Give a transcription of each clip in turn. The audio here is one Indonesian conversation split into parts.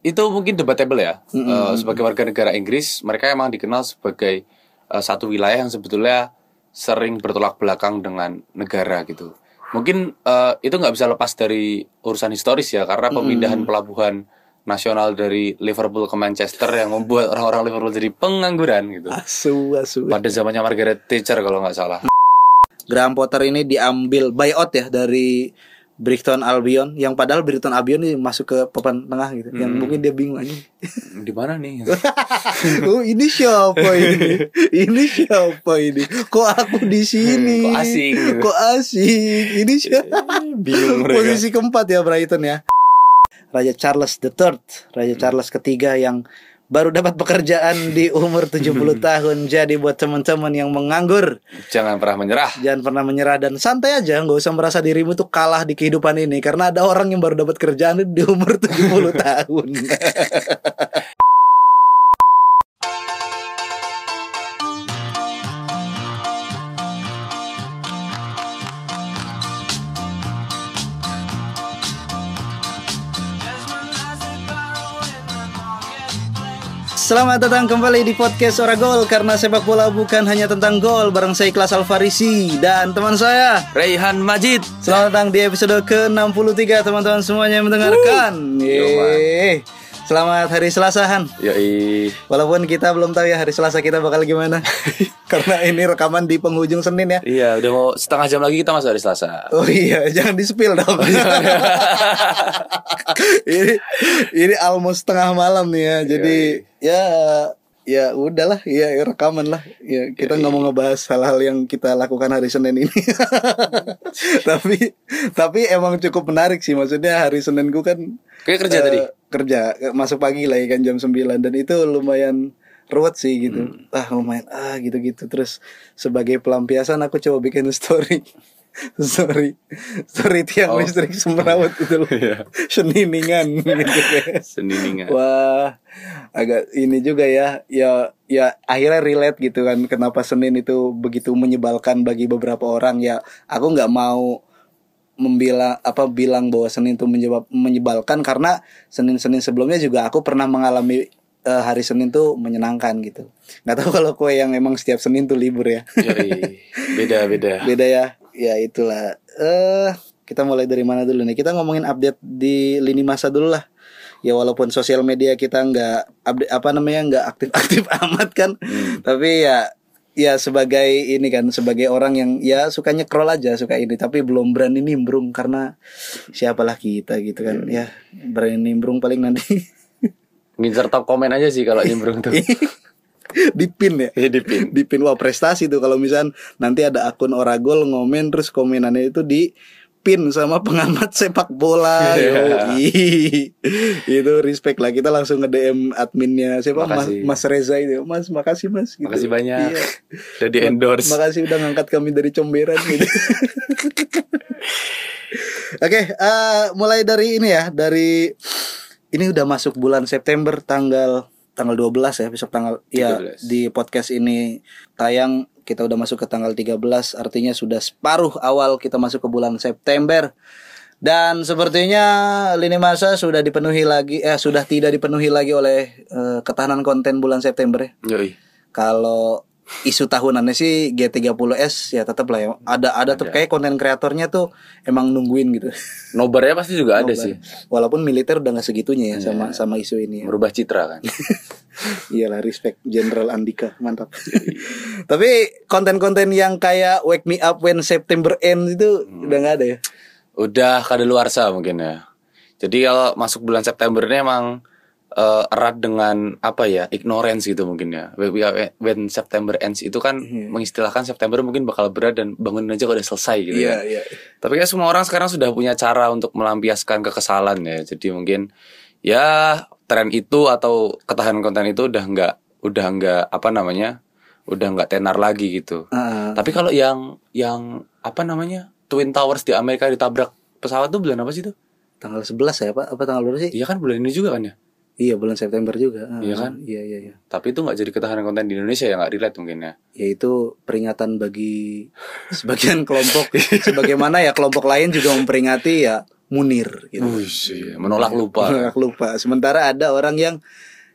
itu mungkin debatable ya. Eh, sebagai warga negara Inggris, mereka emang dikenal sebagai eh, satu wilayah yang sebetulnya sering bertolak belakang dengan negara gitu. Mungkin eh, itu nggak bisa lepas dari urusan historis ya, karena pemindahan pelabuhan nasional dari Liverpool ke Manchester yang membuat orang-orang Liverpool jadi pengangguran gitu. Asu, asu. Pada zamannya Margaret Thatcher kalau nggak salah. Graham Potter ini diambil buyout ya dari Brighton Albion yang padahal Brighton Albion ini masuk ke papan tengah gitu. Yang mungkin dia bingung aja. Di mana nih? oh, ini siapa ini? Ini siapa ini? Kok aku di sini? Kok asing gitu. Kok asing? Ini siapa? Bingung mereka. Posisi keempat ya Brighton ya. Raja Charles III, Raja Charles ketiga yang baru dapat pekerjaan di umur 70 tahun. Jadi buat teman-teman yang menganggur, Jangan pernah menyerah. jangan pernah menyerah dan santai aja, nggak usah merasa dirimu tuh kalah di kehidupan ini karena ada orang yang baru dapat kerjaan di umur 70 tahun. Selamat datang kembali di podcast Ora Gol karena sepak bola bukan hanya tentang gol bareng saya Ikhlas Alfarisi dan teman saya Raihan Majid. Selamat datang di episode ke-63 teman-teman semuanya yang mendengarkan. Yeay. Selamat hari Selasahan. Yoi. Walaupun kita belum tahu ya hari Selasa kita bakal gimana. Karena ini rekaman di penghujung Senin ya. Iya, udah mau setengah jam lagi kita masuk hari Selasa. Oh iya, jangan di spill dong. ini ini almost tengah malam nih ya. Jadi ya ya udahlah. Ya rekaman lah. Ya kita nggak mau ngebahas hal-hal yang kita lakukan hari Senin ini. Tapi tapi emang cukup menarik sih. Maksudnya hari Senin gue kan Kayak kerja eh, tadi. kerja. Masuk pagi lah ya kan jam 9 dan itu lumayan ruwet sih gitu. Ah lumayan. Ah gitu-gitu. Terus sebagai pelampiasan aku coba bikin story story story tiang Oh. listrik semrawut itu loh Iya. seniningan gitu guys Seniningan. Wah, agak ini juga ya, ya, ya akhirnya relate gitu kan. Kenapa Senin itu begitu menyebalkan bagi beberapa orang ya. Aku nggak mau membilang apa bilang bahwa Senin itu menyebab, menyebalkan karena Senin-Senin sebelumnya juga aku pernah mengalami eh, hari Senin tuh menyenangkan gitu. Nggak tahu kalau kue yang emang setiap Senin tuh libur ya. Yoi. Beda beda. Beda ya. Ya itulah. Eh kita mulai dari mana dulu nih? Kita ngomongin update di lini masa dulu lah. Ya walaupun sosial media kita nggak update apa namanya nggak aktif-aktif amat kan. Tapi ya ya sebagai ini kan sebagai orang yang ya sukanya scroll aja suka ini tapi belum berani nimbrung karena siapalah kita gitu kan ya berani nimbrung paling nanti Ngincer top komen aja sih kalau nyembrung tuh. dipin ya Iya dipin. dipin wah prestasi tuh kalau misal nanti ada akun Oragol ngomen terus komenannya itu di pin sama pengamat sepak bola yoi. itu respect lah kita langsung nge DM adminnya siapa Mas, Makasih. Mas Reza itu Mas makasih Mas gitu. Makasih banyak. Iya. Udah di endorse. makasih udah ngangkat kami dari comberan gitu Oke, eh, mulai dari ini ya, dari ini udah masuk bulan September tanggal tanggal 12 ya, besok tanggal ya 13. di podcast ini tayang kita udah masuk ke tanggal 13 artinya sudah separuh awal kita masuk ke bulan September. Dan sepertinya lini masa sudah dipenuhi lagi eh sudah tidak dipenuhi lagi oleh eh, ketahanan konten bulan September ya. Yoi. Kalau isu tahunannya sih G30S ya tetap lah ya. Ada ada tuh kayak konten kreatornya tuh emang nungguin gitu. Nobarnya pasti juga ada sih. Walaupun militer udah nggak segitunya ya sama sama isu ini. Ya. Merubah citra kan. Iyalah respect Jenderal Andika mantap. Tapi konten-konten yang kayak Wake Me Up When September Ends itu udah nggak ada ya. Udah kadaluarsa mungkin ya. Jadi kalau masuk bulan September ini emang eh, erat dengan apa ya ignorance gitu mungkin ya. When September ends itu kan mengistilahkan September mungkin bakal berat dan bangun aja kalau udah selesai gitu ya. iya. Tapi kan semua orang sekarang sudah punya cara untuk melampiaskan kekesalan ya. Jadi mungkin ya tren itu atau ketahanan konten itu udah nggak udah nggak apa namanya udah nggak tenar lagi gitu. Ah, Tapi kalau yang yang apa namanya Twin Towers di Amerika ditabrak pesawat tuh bulan apa sih tuh? tanggal 11 ya Pak? Apa tanggal berapa sih? Iya kan bulan ini juga kan ya. Iya bulan September juga. Ah, Iya kan? Iya iya iya. Tapi itu nggak jadi ketahanan konten di Indonesia ya nggak relate mungkin ya. yaitu peringatan bagi sebagian kelompok sebagaimana ya kelompok lain juga memperingati ya Munir gitu. Iya, menolak lupa. Menolak lupa. Sementara ada orang yang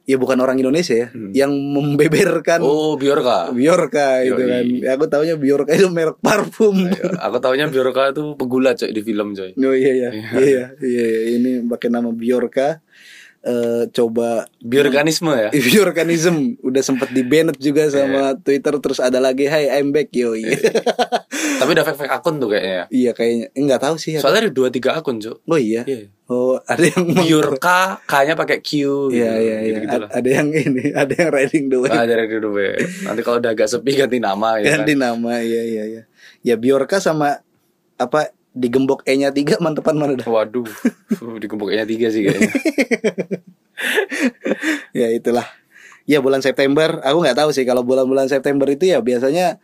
ya bukan orang Indonesia ya, yang membeberkan Hmm. Oh, Biorka. Biorka itu kan. Ya, aku taunya Biorka itu merek parfum. Iya, Aku taunya Biorka itu pegulat coy di film coy. Oh iya iya. Iya iya. iya, iya. Ini pakai nama Biorka. Eh coba Biorkanisme ya. Biorkanism udah sempet di banned juga sama Twitter terus ada lagi Hai I'm back yo iya Tapi udah fake fake akun tuh kayaknya. iya kayaknya nggak tahu sih ya. Soalnya ada dua tiga akun cuy. oh iya Iya. oh ada yang Biorka, K-nya pakai Q. iya iya iya Gitu A- ada yang ini ada yang riding the wave Ah, dari dulu be. Nanti kalau udah agak sepi ganti nama ya. ganti kan? nama iya iya iya ya Biorka sama apa digembok E-nya tiga mantepan mana dah Waduh, di gemboknya tiga sih kayaknya. ya itulah ya bulan September aku nggak tahu sih kalau bulan-bulan September itu ya biasanya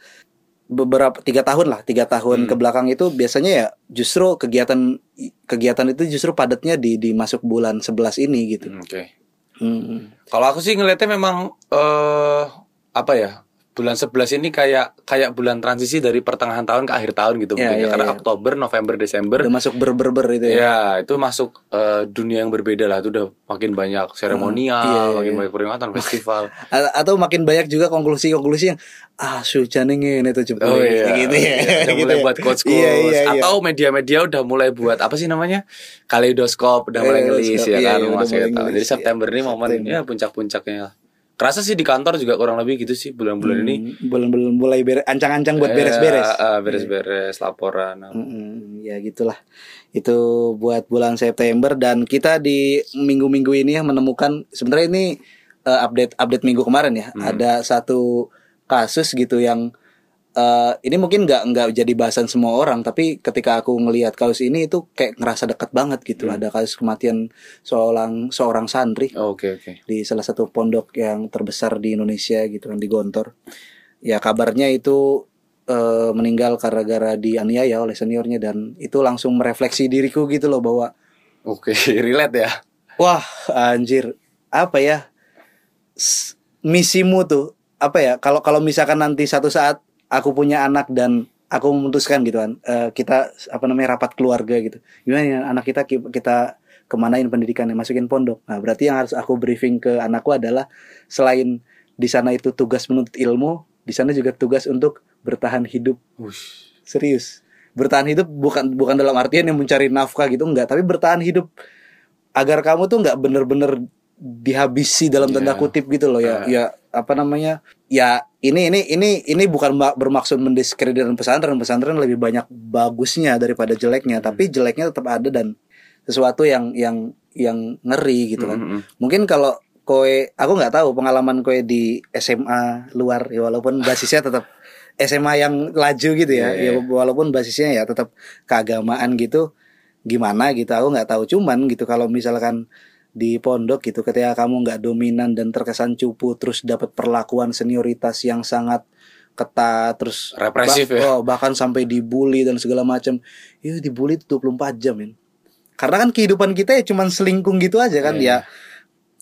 beberapa tiga tahun lah tiga tahun Hmm. ke belakang itu biasanya ya justru kegiatan kegiatan itu justru padatnya di di masuk bulan 11 ini gitu Oke. Hmm. Kalau aku sih ngeliatnya memang eh apa ya? Bulan 11 ini kayak kayak bulan transisi dari pertengahan tahun ke akhir tahun gitu Iya, mungkin ya. iya, karena iya. Oktober, November, Desember udah masuk ber-ber-ber itu ya Ya, itu masuk eh, dunia yang berbeda lah. Itu udah makin banyak seremonial, iya, iya, makin iya. banyak peringatan, festival. A- atau makin banyak juga konklusi-konklusi yang ah sujaning ini tuh cepet Oh iya, gitu ya udah Gitu mulai ya. buat quotes quotes Iya, iya, iya. atau media-media udah mulai buat apa sih namanya kaleidoskop udah mulai ngelis ya iya, kan iya, masih Jadi iya. September ini momen September. ya puncak-puncaknya. Kerasa sih di kantor juga kurang lebih gitu sih bulan-bulan ini. Hmm, belum mulai beres ancang-ancang buat beres-beres. Eh, beres-beres laporan. Mm-mm, ya gitulah. Itu buat bulan September dan kita di minggu-minggu ini ya menemukan sebenarnya ini eh, update update minggu kemarin ya. Ada satu kasus gitu yang eh, ini mungkin nggak nggak jadi bahasan semua orang tapi ketika aku ngelihat kasus ini itu kayak ngerasa dekat banget gitu ada kasus kematian seorang seorang santri Oh, Oke oke. di salah satu pondok yang terbesar di Indonesia gitu kan di Gontor. Ya kabarnya itu eh, meninggal karena gara dianiaya oleh seniornya dan itu langsung merefleksi diriku gitu loh bahwa Oke, relate ya. wah anjir apa ya misimu tuh apa ya kalau kalau misalkan nanti satu saat aku punya anak dan aku memutuskan gitu kan eh, kita apa namanya rapat keluarga gitu gimana ya anak kita ki- kita kemanain pendidikannya masukin pondok nah berarti yang harus aku briefing ke anakku adalah selain di sana itu tugas menuntut ilmu di sana juga tugas untuk bertahan hidup Wush. serius bertahan hidup bukan bukan dalam artian yang mencari nafkah gitu enggak tapi bertahan hidup agar kamu tuh nggak bener-bener dihabisi dalam tanda Iya. kutip gitu loh ya Ah. ya apa namanya ya ini ini ini ini bukan ma- bermaksud mendiskreditkan pesantren. Pesantren lebih banyak bagusnya daripada jeleknya. Tapi jeleknya tetap ada dan sesuatu yang yang yang ngeri gitu kan. Mm-mm. mungkin kalau koe aku nggak tahu pengalaman koe di SMA luar ya walaupun basisnya tetap SMA yang laju gitu ya. Iya, ya iya. walaupun basisnya ya tetap keagamaan gitu gimana gitu aku nggak tahu. Cuman gitu kalau misalkan di pondok gitu ketika kamu nggak dominan dan terkesan cupu terus dapat perlakuan senioritas yang sangat ketat terus Represif bah- ya. oh, bahkan sampai dibully dan segala macam ya dibully itu 24 jam men karena kan kehidupan kita ya cuman selingkung gitu aja kan Iya. ya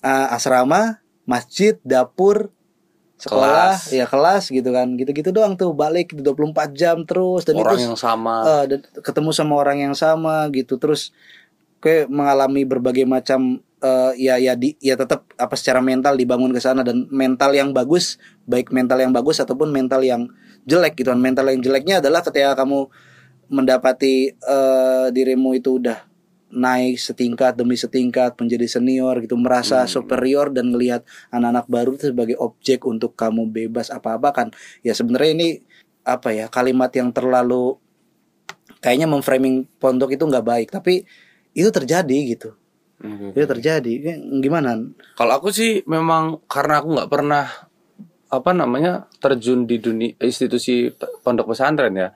uh, asrama masjid dapur sekolah Kelas. ya kelas gitu kan gitu-gitu doang tuh balik 24 jam terus dan Orang itu yang sama. dan ketemu sama orang yang sama gitu terus kayak mengalami berbagai macam eh, ya ya di ya tetap apa secara mental dibangun ke sana. Dan mental yang bagus baik mental yang bagus ataupun mental yang jelek gitu. Kan mental yang jeleknya adalah ketika kamu mendapati eh, dirimu itu udah naik setingkat demi setingkat menjadi senior gitu merasa superior dan ngelihat anak-anak baru itu sebagai objek untuk kamu bebas apa-apa kan. Ya sebenarnya ini apa ya kalimat yang terlalu kayaknya memframing pondok itu nggak baik. Tapi itu terjadi gitu Oke. itu terjadi Ya, gimana Kalau aku sih memang karena aku nggak pernah apa namanya terjun di dunia institusi pondok pesantren ya.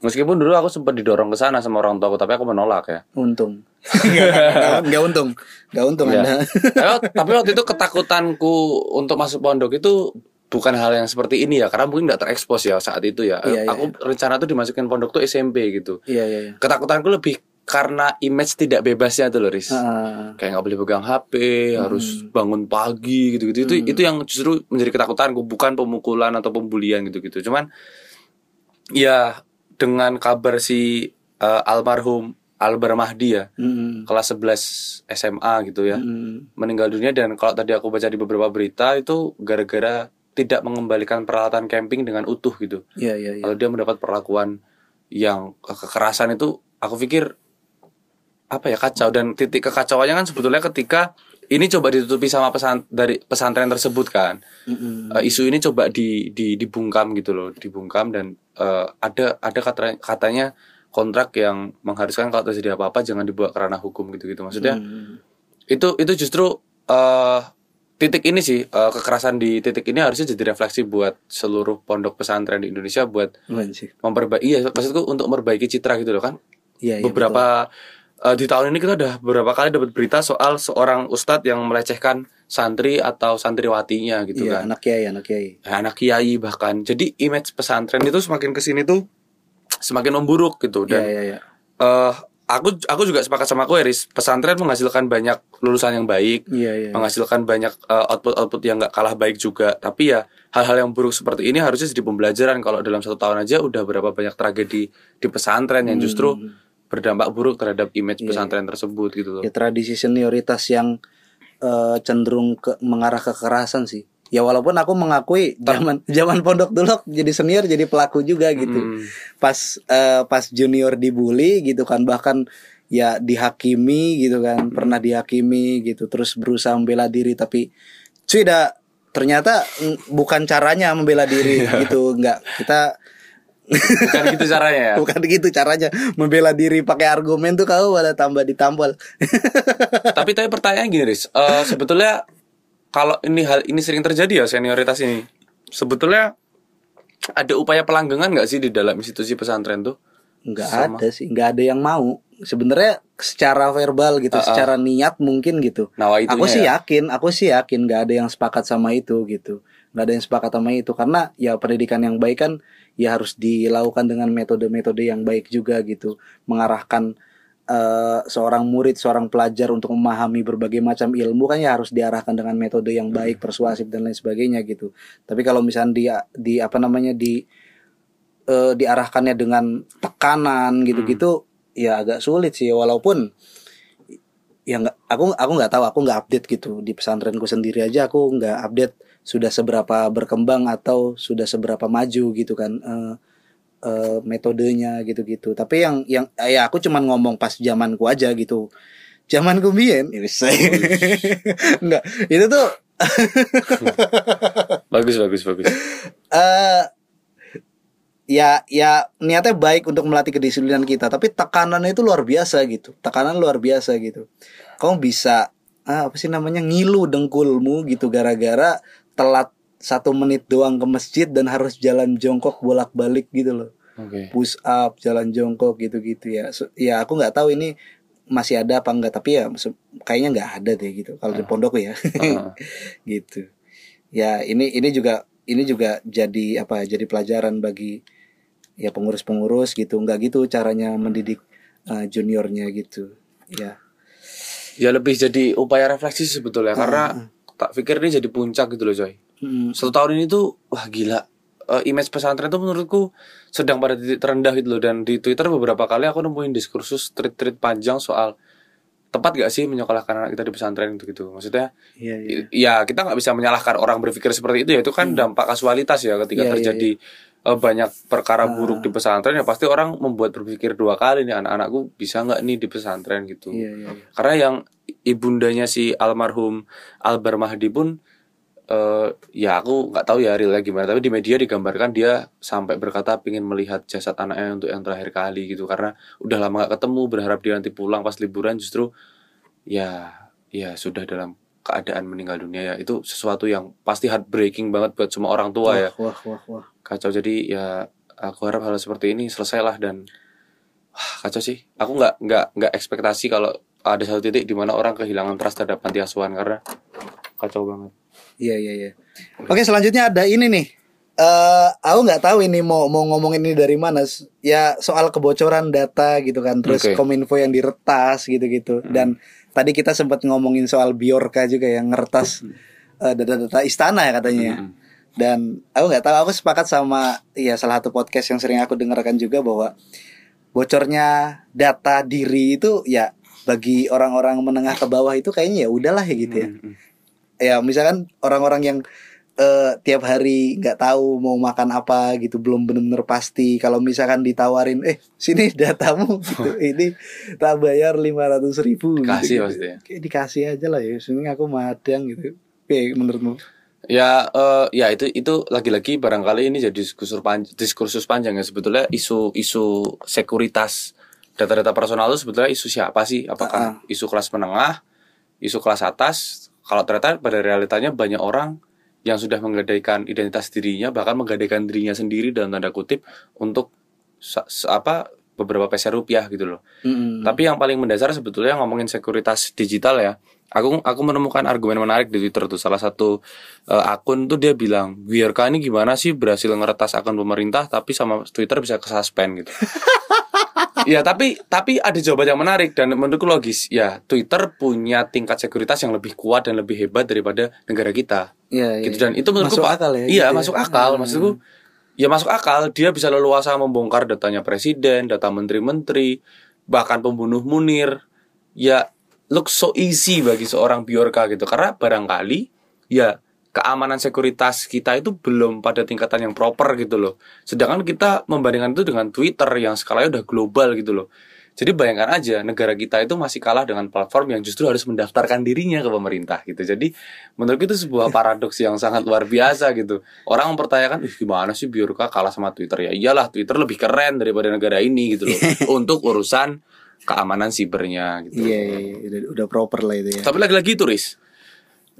Meskipun dulu aku sempat didorong ke sana sama orang tuaku, tapi aku menolak ya. untung nggak nggak untung nggak untung Iya. anda tapi, tapi waktu itu ketakutanku untuk masuk pondok itu bukan hal yang seperti ini ya, karena mungkin nggak terekspos ya saat itu ya. Iya, iya. aku rencana tuh dimasukin pondok tuh SMP gitu. iya iya iya Ketakutanku lebih karena image tidak bebasnya tuh loh, Riz. Ah, kayak nggak boleh pegang HP, Hmm. harus bangun pagi gitu-gitu. Itu itu yang justru menjadi ketakutanku, bukan pemukulan atau pembulian gitu-gitu. Cuman ya dengan kabar si eh, almarhum Albar Mahdi ya Mm-mm. kelas 11 SMA gitu ya Mm-mm. meninggal dunia dan kalau tadi aku baca di beberapa berita itu gara-gara tidak mengembalikan peralatan camping dengan utuh gitu Iya iya iya. kalau dia mendapat perlakuan yang ke- kekerasan itu aku pikir apa ya kacau dan titik kekacauannya kan sebetulnya ketika ini coba ditutupi sama pesan dari pesantren tersebut kan Mm-mm. Eh, isu ini coba di, di dibungkam gitu loh dibungkam dan eh, ada ada kata, katanya kontrak yang mengharuskan kalau terjadi apa-apa jangan dibawa ke ranah hukum gitu gitu maksudnya Mm. itu itu justru eh titik ini sih eh, kekerasan di titik ini harusnya jadi refleksi buat seluruh pondok pesantren di Indonesia buat memperbaiki iya maksudku untuk memperbaiki citra gitu loh kan Iya iya. beberapa eh, di tahun ini kita udah beberapa kali dapat berita soal seorang ustadz yang melecehkan santri atau santriwatinya gitu Iya, kan anak kiai, anak kiai. Ya, anak kiai bahkan jadi image pesantren itu semakin ke sini tuh semakin memburuk gitu Iya dan iya iya. eh, aku aku juga sepakat sama aku Eris pesantren menghasilkan banyak lulusan yang baik Iya iya. menghasilkan banyak eh, output-output yang nggak kalah baik juga tapi ya hal-hal yang buruk seperti ini harusnya jadi pembelajaran kalau dalam satu tahun aja udah berapa banyak tragedi di pesantren yang justru Hmm. Berdampak buruk terhadap image Iya, pesantren tersebut gitu loh ya tradisi senioritas yang eh, cenderung ke mengarah ke kekerasan sih. Ya walaupun aku mengakui zaman zaman pondok dulu jadi senior jadi pelaku juga gitu. Hmm. Pas eh, pas junior dibully gitu kan bahkan ya dihakimi gitu kan pernah dihakimi gitu terus berusaha membela diri tapi cuy dah ternyata mm, bukan caranya membela diri gitu nggak kita bukan gitu caranya ya? Bukan gitu caranya. Membela diri pakai argumen tuh kau pada tambah ditampol tapi tapi pertanyaan gini Riz. Eh, sebetulnya kalau ini hal ini sering terjadi ya senioritas ini. Sebetulnya ada upaya pelanggengan nggak sih di dalam institusi pesantren tuh? Nggak Sama. ada sih. Nggak ada yang mau. Sebenarnya secara verbal gitu Ah, ah. secara niat mungkin gitu. Itunya aku sih ya. yakin aku sih yakin nggak ada yang sepakat sama itu gitu nggak ada yang sepakat sama itu. Karena ya pendidikan yang baik kan ya harus dilakukan dengan metode-metode yang baik juga gitu. Mengarahkan eh, seorang murid seorang pelajar untuk memahami berbagai macam ilmu kan ya harus diarahkan dengan metode yang baik persuasif dan lain sebagainya gitu. Tapi kalau misalnya di di apa namanya di eh, diarahkannya dengan tekanan gitu-gitu ya agak sulit sih. Walaupun ya nggak aku aku nggak tahu aku nggak update gitu. Di pesantrenku sendiri aja aku nggak update sudah seberapa berkembang atau sudah seberapa maju gitu kan eh, eh, metodenya gitu-gitu. Tapi yang yang ya aku cuman ngomong pas zamanku aja gitu. Zamanku mien. Ya wis. nggak itu tuh bagus bagus bagus. Eh ya ya niatnya baik untuk melatih kedisiplinan kita tapi tekanannya itu luar biasa gitu. Tekanan luar biasa gitu. Kamu bisa ah, apa sih namanya ngilu dengkulmu gitu gara-gara telat satu menit doang ke masjid dan harus jalan jongkok bolak-balik gitu loh. Oke. Push up jalan jongkok gitu-gitu ya. So- ya aku nggak tahu ini masih ada apa enggak tapi ya kayaknya nggak ada deh gitu kalau di pondok ya. Heeh. gitu. Ya ini ini juga ini juga jadi apa jadi pelajaran bagi ya pengurus-pengurus gitu. Nggak gitu caranya mendidik uh, juniornya gitu ya. Ya lebih jadi upaya refleksi sebetulnya Ah, karena tak pikir ini jadi puncak gitu loh coy Mm, satu tahun ini tuh wah gila. Eh, image pesantren tuh menurutku sedang pada titik terendah gitu loh. Dan di Twitter beberapa kali aku nemuin diskursus tweet-tweet panjang soal tepat gak sih menyekolahkan anak kita di pesantren itu gitu. Maksudnya iya iya ya kita nggak bisa menyalahkan orang berpikir seperti itu. Ya itu kan dampak kasualitas ya. Ketika Hmm. Iya, iya, terjadi eh, banyak perkara Ah. buruk di pesantren ya pasti orang membuat berpikir dua kali nih anak-anakku bisa nggak nih di pesantren? gitu. Iya iya iya. karena yang ibundanya si almarhum Albar Mahdi pun eh ya aku nggak tahu ya realnya gimana tapi di media digambarkan dia sampai berkata pingin melihat jasad anaknya untuk yang terakhir kali gitu. Karena udah lama gak ketemu berharap dia nanti pulang pas liburan justru ya ya sudah dalam keadaan meninggal dunia ya. Itu sesuatu yang pasti heartbreaking banget buat semua orang tua ya. wah wah wah. Kacau jadi ya aku harap hal seperti ini selesailah dan wah, kacau sih. Aku nggak nggak nggak ekspektasi kalau ada satu titik di mana orang kehilangan trust terhadap panti asuhan karena kacau banget Iya iya iya. Oke selanjutnya ada ini nih. Eh aku nggak tahu ini mau mau ngomongin ini dari mana. Ya soal kebocoran data gitu kan. Terus Oke. kominfo yang diretas gitu-gitu. Dan tadi kita sempat ngomongin soal Biorka juga yang ngeretas eh, data-data istana ya katanya. ya. Mm-mm. Dan aku nggak tahu. Aku sepakat sama ya salah satu podcast yang sering aku dengarkan juga bahwa bocornya data diri itu ya bagi orang-orang menengah ke bawah itu kayaknya ya udahlah ya gitu ya. Hmm, hmm. Ya misalkan orang-orang yang eh, tiap hari nggak tahu mau makan apa gitu belum benar-benar pasti kalau misalkan ditawarin eh sini datamu gitu ini tak bayar lima ratus ribu Kasih gitu, maksudnya. Kayak dikasih aja lah ya sini aku madang gitu Oke menurutmu Ya, eh, ya itu itu lagi-lagi barangkali ini jadi diskursus panjang, diskursus panjang ya sebetulnya isu isu sekuritas data-data personal itu sebetulnya isu siapa sih? Apakah isu kelas menengah, isu kelas atas? Kalau ternyata pada realitanya banyak orang yang sudah menggadaikan identitas dirinya bahkan menggadaikan dirinya sendiri dalam tanda kutip untuk apa beberapa peser rupiah gitu loh. Mm-mm. Tapi yang paling mendasar sebetulnya ngomongin sekuritas digital ya. Aku aku menemukan argumen menarik di Twitter tuh. Salah satu eh, akun tuh dia bilang, "Biarkah ini gimana sih berhasil ngeretas akun pemerintah tapi sama Twitter bisa kesuspend gitu." ya, tapi tapi ada jawaban yang menarik dan menurutku logis. Ya, Twitter punya tingkat sekuritas yang lebih kuat dan lebih hebat daripada negara kita. Iya, iya. Gitu dan itu menurutku Masuk Pak, akal ya, Iya, gitu ya. masuk akal. Hmm. Maksudku ya masuk akal dia bisa leluasa membongkar datanya presiden, data menteri-menteri, bahkan pembunuh Munir. Ya look so easy bagi seorang Biorka gitu karena barangkali ya keamanan sekuritas kita itu belum pada tingkatan yang proper gitu loh. Sedangkan kita membandingkan itu dengan Twitter yang skalanya udah global gitu loh. Jadi bayangkan aja negara kita itu masih kalah dengan platform yang justru harus mendaftarkan dirinya ke pemerintah gitu. Jadi menurut itu sebuah paradoks yang sangat luar biasa gitu. Orang mempertanyakan, Ih, gimana sih Biorka kalah sama Twitter ya? Iyalah Twitter lebih keren daripada negara ini gitu loh. untuk urusan keamanan sibernya gitu. Iya, iya, iya. Udah, udah proper lah itu ya. Tapi lagi-lagi itu, Riz.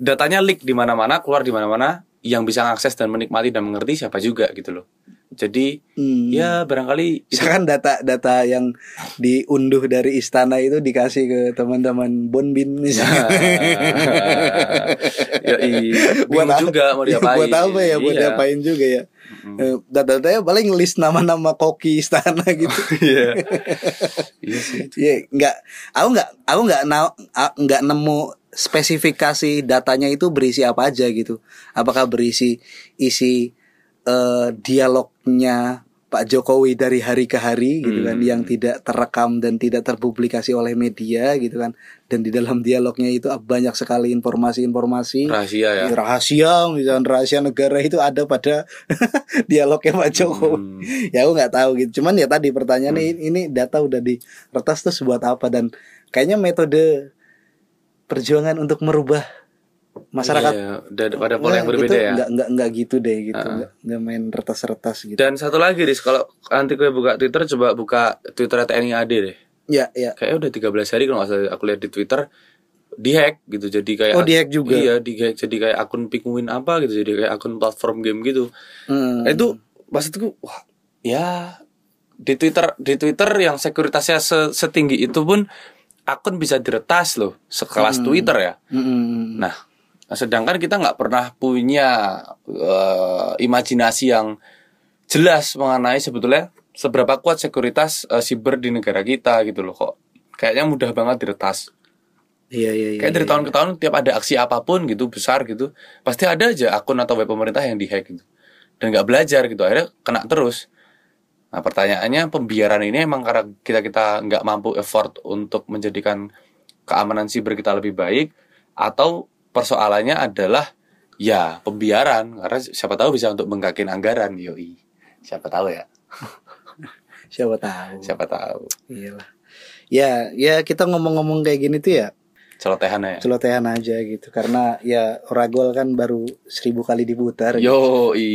Datanya leak di mana-mana, keluar di mana-mana, yang bisa mengakses dan menikmati dan mengerti siapa juga gitu loh. Jadi Hmm. ya barangkali itu Misalkan data-data yang diunduh dari istana itu dikasih ke teman-teman Bonbin misalnya. ya, buat bingung juga mau diapain. buat apa ya? Buat Iya. diapain juga ya? Eh, Data-datanya paling list nama-nama koki istana gitu. Iya. Iya sih. Iya, nggak, aku nggak, aku nggak na- a- nggak nemu spesifikasi datanya itu berisi apa aja gitu. Apakah berisi isi eh, dialognya Pak Jokowi dari hari ke hari gitu kan, Hmm. yang tidak terekam dan tidak terpublikasi oleh media gitu kan, dan di dalam dialognya itu banyak sekali informasi-informasi Rahasia ya. Ya, rahasia misalnya rahasia negara itu ada pada dialognya Pak Jokowi Hmm. ya aku nggak tahu gitu cuman ya tadi pertanyaannya ini, ini data udah diretas terus buat apa dan kayaknya metode perjuangan untuk merubah masyarakat Iya, udah pada pola yang Nah, berbeda itu ya. nggak nggak nggak gitu deh gitu Ah. nggak nggak main retas-retas gitu Dan satu lagi, Riz, kalau nanti gue buka Twitter, coba buka Twitter TNI AD deh. ya ya Kayaknya udah 13 hari kalau nggak salah aku lihat di Twitter dihack gitu jadi kayak Oh, dihack juga? iya dihack jadi kayak akun penguin apa gitu jadi kayak akun platform game gitu Hmm. Nah, itu maksudku wah ya di Twitter di Twitter yang sekuritasnya se- setinggi itu pun akun bisa diretas loh sekelas Twitter ya Mm-mm. Nah, sedangkan kita nggak pernah punya eh, imajinasi yang jelas mengenai sebetulnya seberapa kuat sekuritas eh, siber di negara kita gitu loh kok. Kayaknya mudah banget diretas. iya iya iya Kayak dari iya. tahun ke tahun tiap ada aksi apa pun gitu besar gitu, pasti ada aja akun atau web pemerintah yang dihack gitu. Dan nggak belajar gitu, akhirnya kena terus. Nah pertanyaannya pembiaran ini emang karena kita kita nggak mampu effort untuk menjadikan keamanan siber kita lebih baik atau persoalannya adalah ya pembiaran. Karena siapa tahu bisa untuk bengkakin anggaran yoi. Siapa tahu ya. Siapa tahu. Siapa tahu. Iyalah. ya ya kita ngomong-ngomong kayak gini tuh ya celotehan ya. celotehan aja gitu. Karena ya Oragol kan baru seribu kali diputar. Gitu. yoi.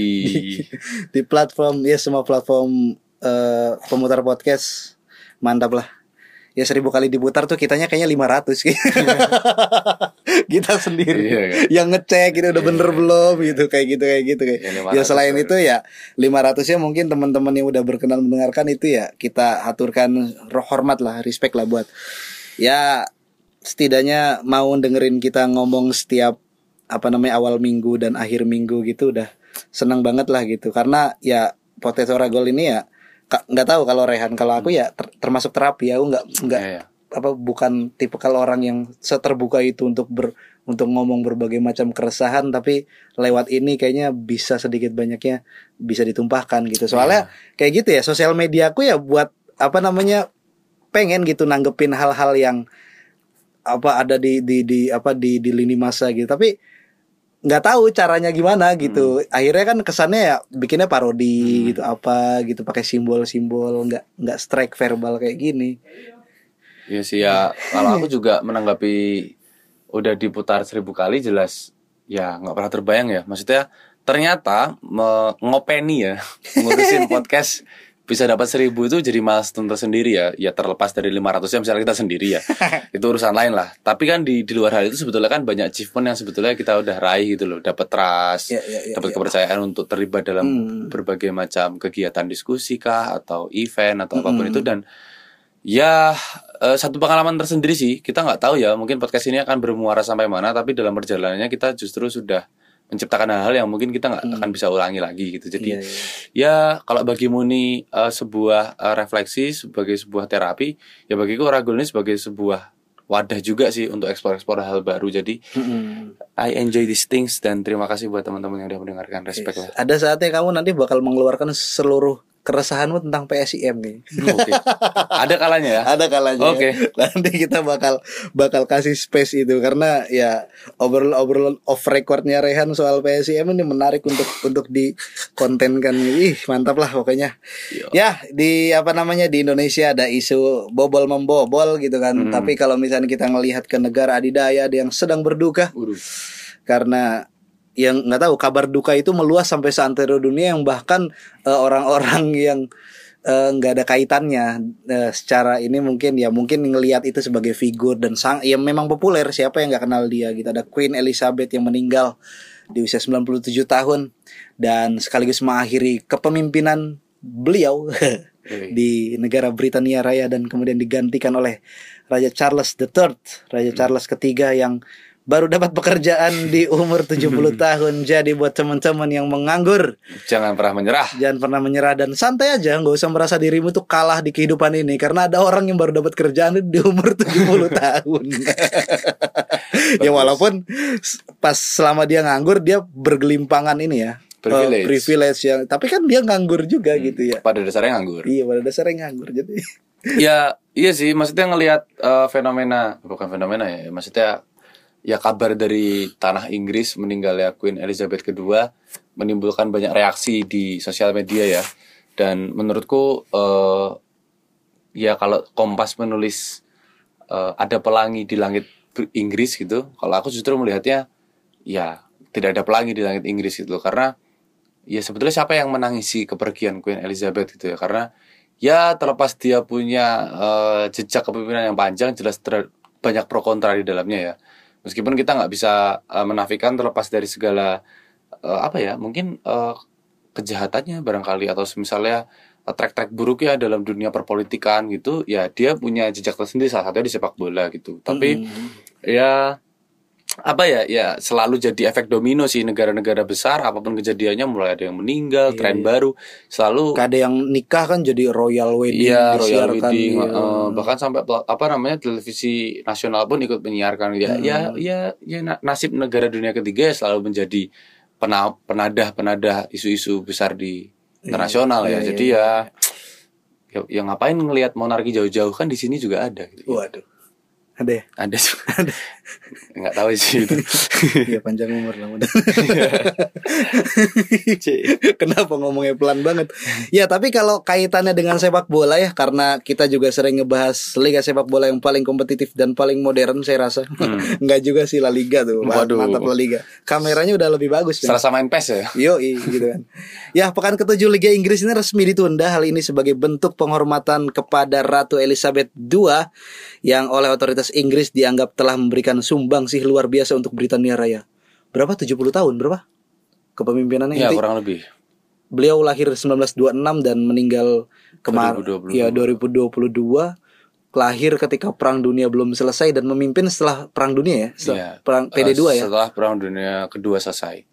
Di platform ya semua platform eh, pemutar podcast mantap lah. Ya seribu kali diputar tuh kitanya kayaknya 500 gitu. kita sendiri Iya, kan? yang ngecek gitu udah bener belum gitu kayak gitu kayak gitu kayak. Ya, ya 500 selain itu ya 500 nya mungkin teman-teman yang udah berkenan mendengarkan itu ya kita aturkan roh hormat lah respect lah buat ya setidaknya mau dengerin kita ngomong setiap apa namanya awal minggu dan akhir minggu gitu udah seneng banget lah gitu. Karena ya potato ragol ini ya nggak tahu kalau Rehan. Kalau aku ya ter- termasuk terapi. Aku nggak nggak Iya, iya. apa bukan tipe kalau orang yang seterbuka itu untuk ber untuk ngomong berbagai macam keresahan tapi lewat ini kayaknya bisa sedikit banyaknya bisa ditumpahkan gitu. Soalnya kayak gitu ya sosial media aku ya buat apa namanya pengen gitu nanggepin hal-hal yang apa ada di di di apa di di lini masa gitu. Tapi nggak tahu caranya gimana gitu akhirnya kan kesannya ya bikinnya parodi gitu apa gitu pakai simbol-simbol nggak nggak strike verbal kayak gini Iya sih ya. Kalau aku juga menanggapi udah diputar seribu kali jelas ya nggak pernah terbayang ya. Maksudnya ternyata ngopeni ya ngurusin podcast bisa dapat seribu itu jadi milestone tersendiri ya. Ya terlepas dari 500 ya misalnya kita sendiri ya. itu urusan lain lah. Tapi kan di di luar hal itu sebetulnya kan banyak achievement yang sebetulnya kita udah raih gitu loh. Dapat trust, Ya, ya, ya, dapat ya. kepercayaan untuk terlibat dalam Hmm. berbagai macam kegiatan diskusi kah atau event atau apa pun Hmm. itu dan Ya eh, satu pengalaman tersendiri sih kita nggak tahu ya mungkin podcast ini akan bermuara sampai mana tapi dalam perjalanannya kita justru sudah menciptakan hal-hal yang mungkin kita nggak akan bisa ulangi lagi gitu. Jadi Iya, iya. ya kalau bagimu ini eh, sebuah eh, refleksi sebagai sebuah terapi ya bagiku Ragul ini sebagai sebuah wadah juga sih untuk eksplor-eksplor hal baru. Jadi Mm-mm. I enjoy these things dan terima kasih buat teman-teman yang udah mendengarkan. Respect lah. Ada saatnya kamu nanti bakal mengeluarkan seluruh keresahanmu tentang PSIM nih. Oke. Ada kalanya ya? Ada kalanya Oke. nanti kita bakal bakal kasih space itu. Karena ya obrolan obrolan off recordnya Rehan soal PSIM ini menarik untuk untuk dikontenkan. Ih mantap lah pokoknya. Yo. ya di apa namanya di Indonesia ada isu bobol membobol gitu kan. Hmm. tapi kalau misalnya kita ngelihat ke negara adidaya ada yang sedang berduka. Waduh. karena yang nggak tahu kabar duka itu meluas sampai seantero dunia yang bahkan eh, orang-orang yang eh, nggak ada kaitannya. Eh, secara ini mungkin ya mungkin ngelihat itu sebagai figur dan sang ya memang populer siapa yang nggak kenal dia gitu. Ada Queen Elizabeth yang meninggal di usia 97 tahun dan sekaligus mengakhiri kepemimpinan beliau di negara Britania Raya dan kemudian digantikan oleh Raja Charles III, Raja Charles ketiga yang baru dapat pekerjaan di umur 70 tahun. Jadi buat teman-teman yang menganggur, jangan pernah menyerah jangan pernah menyerah dan santai aja, nggak usah merasa dirimu tuh kalah di kehidupan ini karena ada orang yang baru dapat kerjaan di umur 70 tahun. ya walaupun pas selama dia nganggur dia bergelimpangan ini ya. Privilege. privilege yang tapi kan dia nganggur juga gitu ya. pada dasarnya nganggur Iya pada dasarnya nganggur jadi ya iya sih maksudnya ngelihat eh, fenomena bukan fenomena ya maksudnya ya kabar dari tanah Inggris meninggalnya Queen Elizabeth II menimbulkan banyak reaksi di sosial media ya. Dan menurutku eh, ya kalau Kompas menulis eh, ada pelangi di langit Inggris gitu kalau aku justru melihatnya ya tidak ada pelangi di langit Inggris gitu. Karena ya sebetulnya siapa yang menangisi kepergian Queen Elizabeth gitu ya? Karena ya terlepas dia punya eh, jejak kepemimpinan yang panjang jelas banyak pro kontra di dalamnya ya meskipun kita nggak bisa eh, menafikan terlepas dari segala eh, apa ya mungkin eh, kejahatannya barangkali atau misalnya track-track buruknya dalam dunia perpolitikan gitu ya dia punya jejak tersendiri salah satunya di sepak bola gitu tapi Hmm. ya apa ya ya selalu jadi efek domino sih negara-negara besar apa pun kejadiannya mulai ada yang meninggal Iya, tren iya. baru selalu ada yang nikah kan jadi royal wedding Iya royal wedding iya. eh, bahkan sampai apa namanya televisi nasional pun ikut menyiarkan ya Hmm. ya ya ya na- nasib negara dunia ketiga ya selalu menjadi pena- penadah penadah isu-isu besar di internasional iya, ya iya, jadi ya ya, ya ngapain ngelihat monarki jauh-jauh kan di sini juga ada gitu. waduh ada ya ada juga nggak tahu sih itu Iya panjang umur lah mudah. Kenapa ngomongnya pelan banget? Ya tapi kalau kaitannya dengan sepak bola ya karena kita juga sering ngebahas liga sepak bola yang paling kompetitif dan paling modern saya rasa. Enggak juga sih La Liga tuh. Waduh. Mantap La Liga. Kameranya udah lebih bagus kan. serasa main pes ya Yo gitu kan. Ya pekan ketujuh Liga Inggris ini resmi ditunda. Hal ini sebagai bentuk penghormatan kepada Ratu Elizabeth II yang oleh otoritas Inggris dianggap telah memberikan sumbang sih luar biasa untuk Britania Raya. Berapa? 70 tahun berapa? Kepemimpinannya ya Inti- kurang lebih Beliau lahir 1926 dan meninggal kemarin 2022. ya 2022 lahir ketika perang dunia belum selesai dan memimpin setelah perang dunia ya. Setelah Iya. perang PD2 Eh, ya. Setelah Perang Dunia Kedua selesai.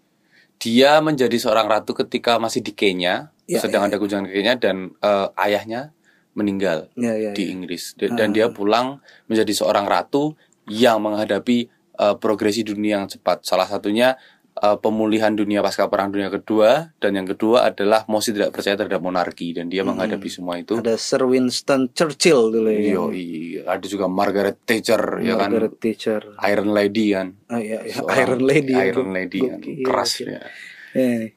Dia menjadi seorang ratu ketika masih di Kenya, Ya, sedang ya, ada kunjungan ke Kenya dan eh, ayahnya meninggal Ya, ya, di ya. Inggris dan, dan dia pulang menjadi seorang ratu yang menghadapi eh, progresi dunia yang cepat. Salah satunya uh, pemulihan dunia pasca perang dunia kedua dan yang kedua adalah Mosi tidak percaya terhadap monarki dan dia menghadapi semua itu. Ada Sir Winston Churchill dulu ya. Yo, ada juga Margaret Thatcher ya kan. Margaret Thatcher. Iron Lady kan. Ah, iya, iya. Seorang Iron Lady. Iron Lady kan. Keras ya. Eh,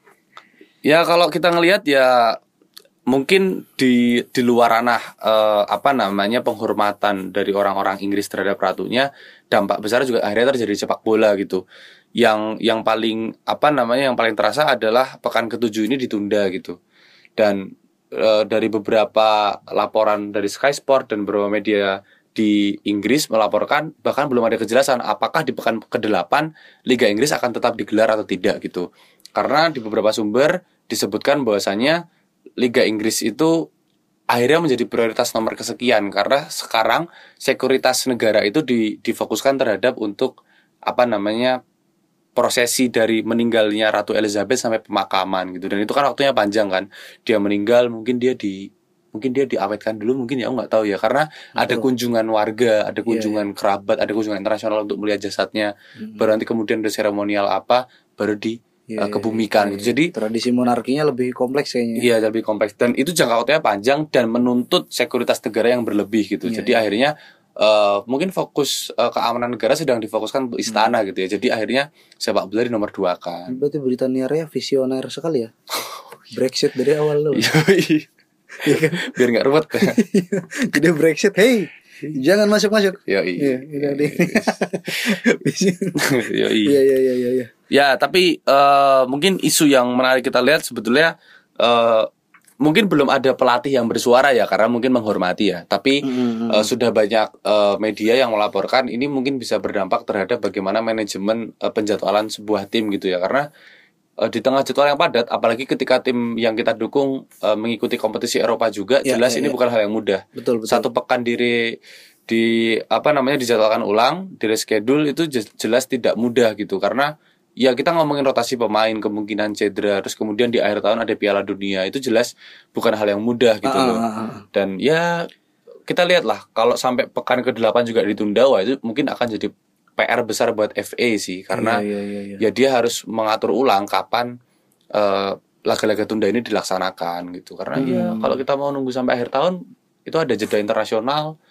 Ya kalau kita ngelihat ya mungkin di di luar ranah eh, apa namanya penghormatan dari orang-orang Inggris terhadap ratunya dampak besar juga akhirnya terjadi sepak bola gitu. Yang yang paling apa namanya yang paling terasa adalah pekan ketujuh ini ditunda gitu. Dan eh, dari beberapa laporan dari Sky Sport dan beberapa media di Inggris melaporkan bahkan belum ada kejelasan apakah di pekan ke-8 Liga Inggris akan tetap digelar atau tidak gitu. Karena di beberapa sumber disebutkan bahwasanya Liga Inggris itu akhirnya menjadi prioritas nomor kesekian karena sekarang sekuritas negara itu di, difokuskan terhadap untuk apa namanya prosesi dari meninggalnya Ratu Elizabeth sampai pemakaman gitu. Dan itu kan waktunya panjang kan. Dia meninggal mungkin dia di mungkin dia diawetkan dulu mungkin ya nggak tahu ya. Karena ada Betul. kunjungan warga ada Iya, kunjungan kerabat ada kunjungan internasional untuk melihat jasadnya. Mm-mm. baru nanti kemudian ada seremonial apa baru di Iya, eh, kebumikan iya, gitu jadi tradisi monarkinya lebih kompleks kayaknya. Iya lebih kompleks dan itu jangka waktunya panjang dan menuntut sekuritas negara yang berlebih gitu. Iya, Jadi akhirnya eh, mungkin fokus eh, keamanan negara sedang difokuskan untuk istana Hmm. gitu ya. Jadi akhirnya sepak bola di nomor dua kan. Berarti Britania Raya visioner sekali ya. Brexit dari awal loh. Iya kan? Biar nggak ruwet. Jadi Brexit, hey, jangan masuk-masuk. Yoi. Iya, iya. Yoi. Iya, iya, iya, iya, iya. Ya tapi eh, mungkin isu yang menarik kita lihat sebetulnya eh, mungkin belum ada pelatih yang bersuara ya karena mungkin menghormati ya. Tapi Mm-mm. Eh, sudah banyak eh, media yang melaporkan ini mungkin bisa berdampak terhadap bagaimana manajemen eh, penjadwalan sebuah tim gitu ya karena eh, di tengah jadwal yang padat apalagi ketika tim yang kita dukung eh, mengikuti kompetisi Eropa juga Ya, jelas ya, ini ya. bukan hal yang mudah Betul, betul. satu pekan diri di apa namanya dijadwalkan ulang di reschedule itu je- jelas tidak mudah gitu karena ya kita ngomongin rotasi pemain kemungkinan cedera terus kemudian di akhir tahun ada Piala Dunia itu jelas bukan hal yang mudah gitu Ah, loh ah, ah, dan ya kita lihat lah kalau sampai pekan ke-8 juga ditunda wah itu mungkin akan jadi PR besar buat FA sih karena Iya, iya, iya, iya. ya dia harus mengatur ulang kapan eh, laga-laga tunda ini dilaksanakan gitu karena ya Hmm. kalau kita mau nunggu sampai akhir tahun itu ada jeda internasional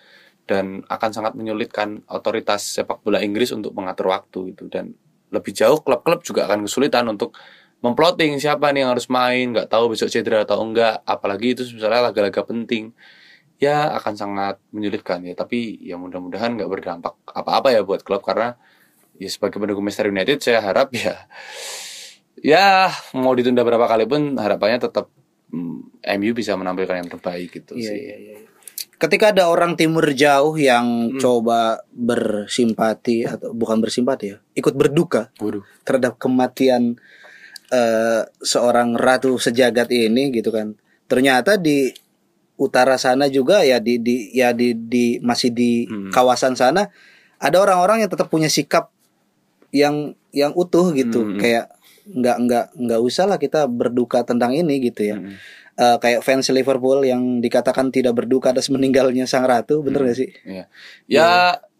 dan akan sangat menyulitkan otoritas sepak bola Inggris untuk mengatur waktu gitu dan lebih jauh klub-klub juga akan kesulitan untuk memplotting siapa nih yang harus main nggak tahu besok cedera atau enggak apalagi itu misalnya laga-laga penting ya akan sangat menyulitkan ya tapi ya mudah-mudahan nggak berdampak apa-apa ya buat klub karena ya sebagai pendukung Manchester United saya harap ya ya mau ditunda berapa kali pun harapannya tetap mm, MU bisa menampilkan yang terbaik gitu Iya, sih iya, iya. Ketika ada orang timur jauh yang Hmm. coba bersimpati atau bukan bersimpati ya, ikut berduka waduh terhadap kematian eh, seorang ratu sejagat ini gitu kan. Ternyata di utara sana juga ya di di ya di di masih di Hmm. kawasan sana ada orang-orang yang tetap punya sikap yang yang utuh gitu Hmm. kayak nggak nggak nggak usah lah kita berduka tentang ini gitu ya Mm-mm. Eh, kayak fans Liverpool yang dikatakan tidak berduka atas meninggalnya sang ratu bener gak sih Iya. Ya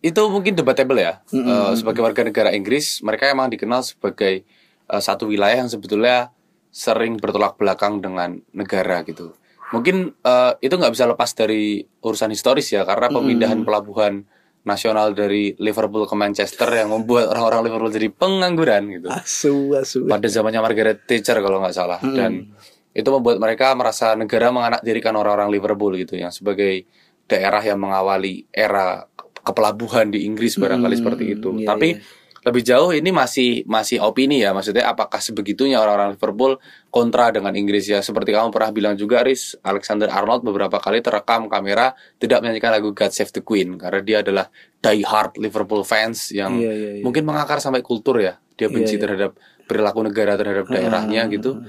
itu mungkin debatable ya. Mm-mm. Eh, sebagai warga negara Inggris, mereka emang dikenal sebagai eh, satu wilayah yang sebetulnya sering bertolak belakang dengan negara gitu. Mungkin eh, itu nggak bisa lepas dari urusan historis ya, karena pemindahan pelabuhan nasional dari Liverpool ke Manchester yang membuat orang-orang Liverpool jadi pengangguran gitu. asu asu Pada zamannya Margaret Thatcher kalau nggak salah dan itu membuat mereka merasa negara menganaktirikan orang-orang Liverpool gitu yang sebagai daerah yang mengawali era ke- kepelabuhan di Inggris barangkali Hmm, seperti itu. iya, Tapi iya. Lebih jauh ini masih masih opini ya maksudnya apakah sebegitunya orang-orang Liverpool kontra dengan Inggris ya? Seperti kamu pernah bilang juga Riz Alexander Arnold beberapa kali terekam kamera tidak menyanyikan lagu God Save the Queen karena dia adalah die hard Liverpool fans yang Iya, iya, iya. mungkin mengakar sampai kultur ya. Dia benci Iya, iya. terhadap perilaku negara terhadap daerahnya gitu.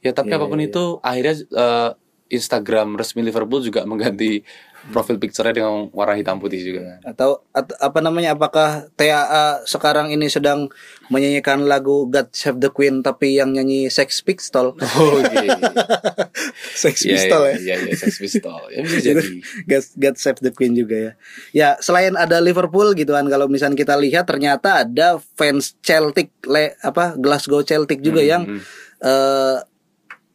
ya tapi Iya, apa pun iya, itu akhirnya eh, Instagram resmi Liverpool juga mengganti profil picture-nya dengan warna hitam putih juga. atau, atau apa namanya apakah TAA sekarang ini sedang menyanyikan lagu God Save the Queen tapi yang nyanyi Sex Pistol Oh iya. Sex Iya Pistol ya iya iya Sex Pistol. Ya bisa jadi. God, God Save the Queen juga ya. Ya selain ada Liverpool gitu kan, kalau misalnya kita lihat ternyata ada fans Celtic, le, apa Glasgow Celtic juga yang hmm. eh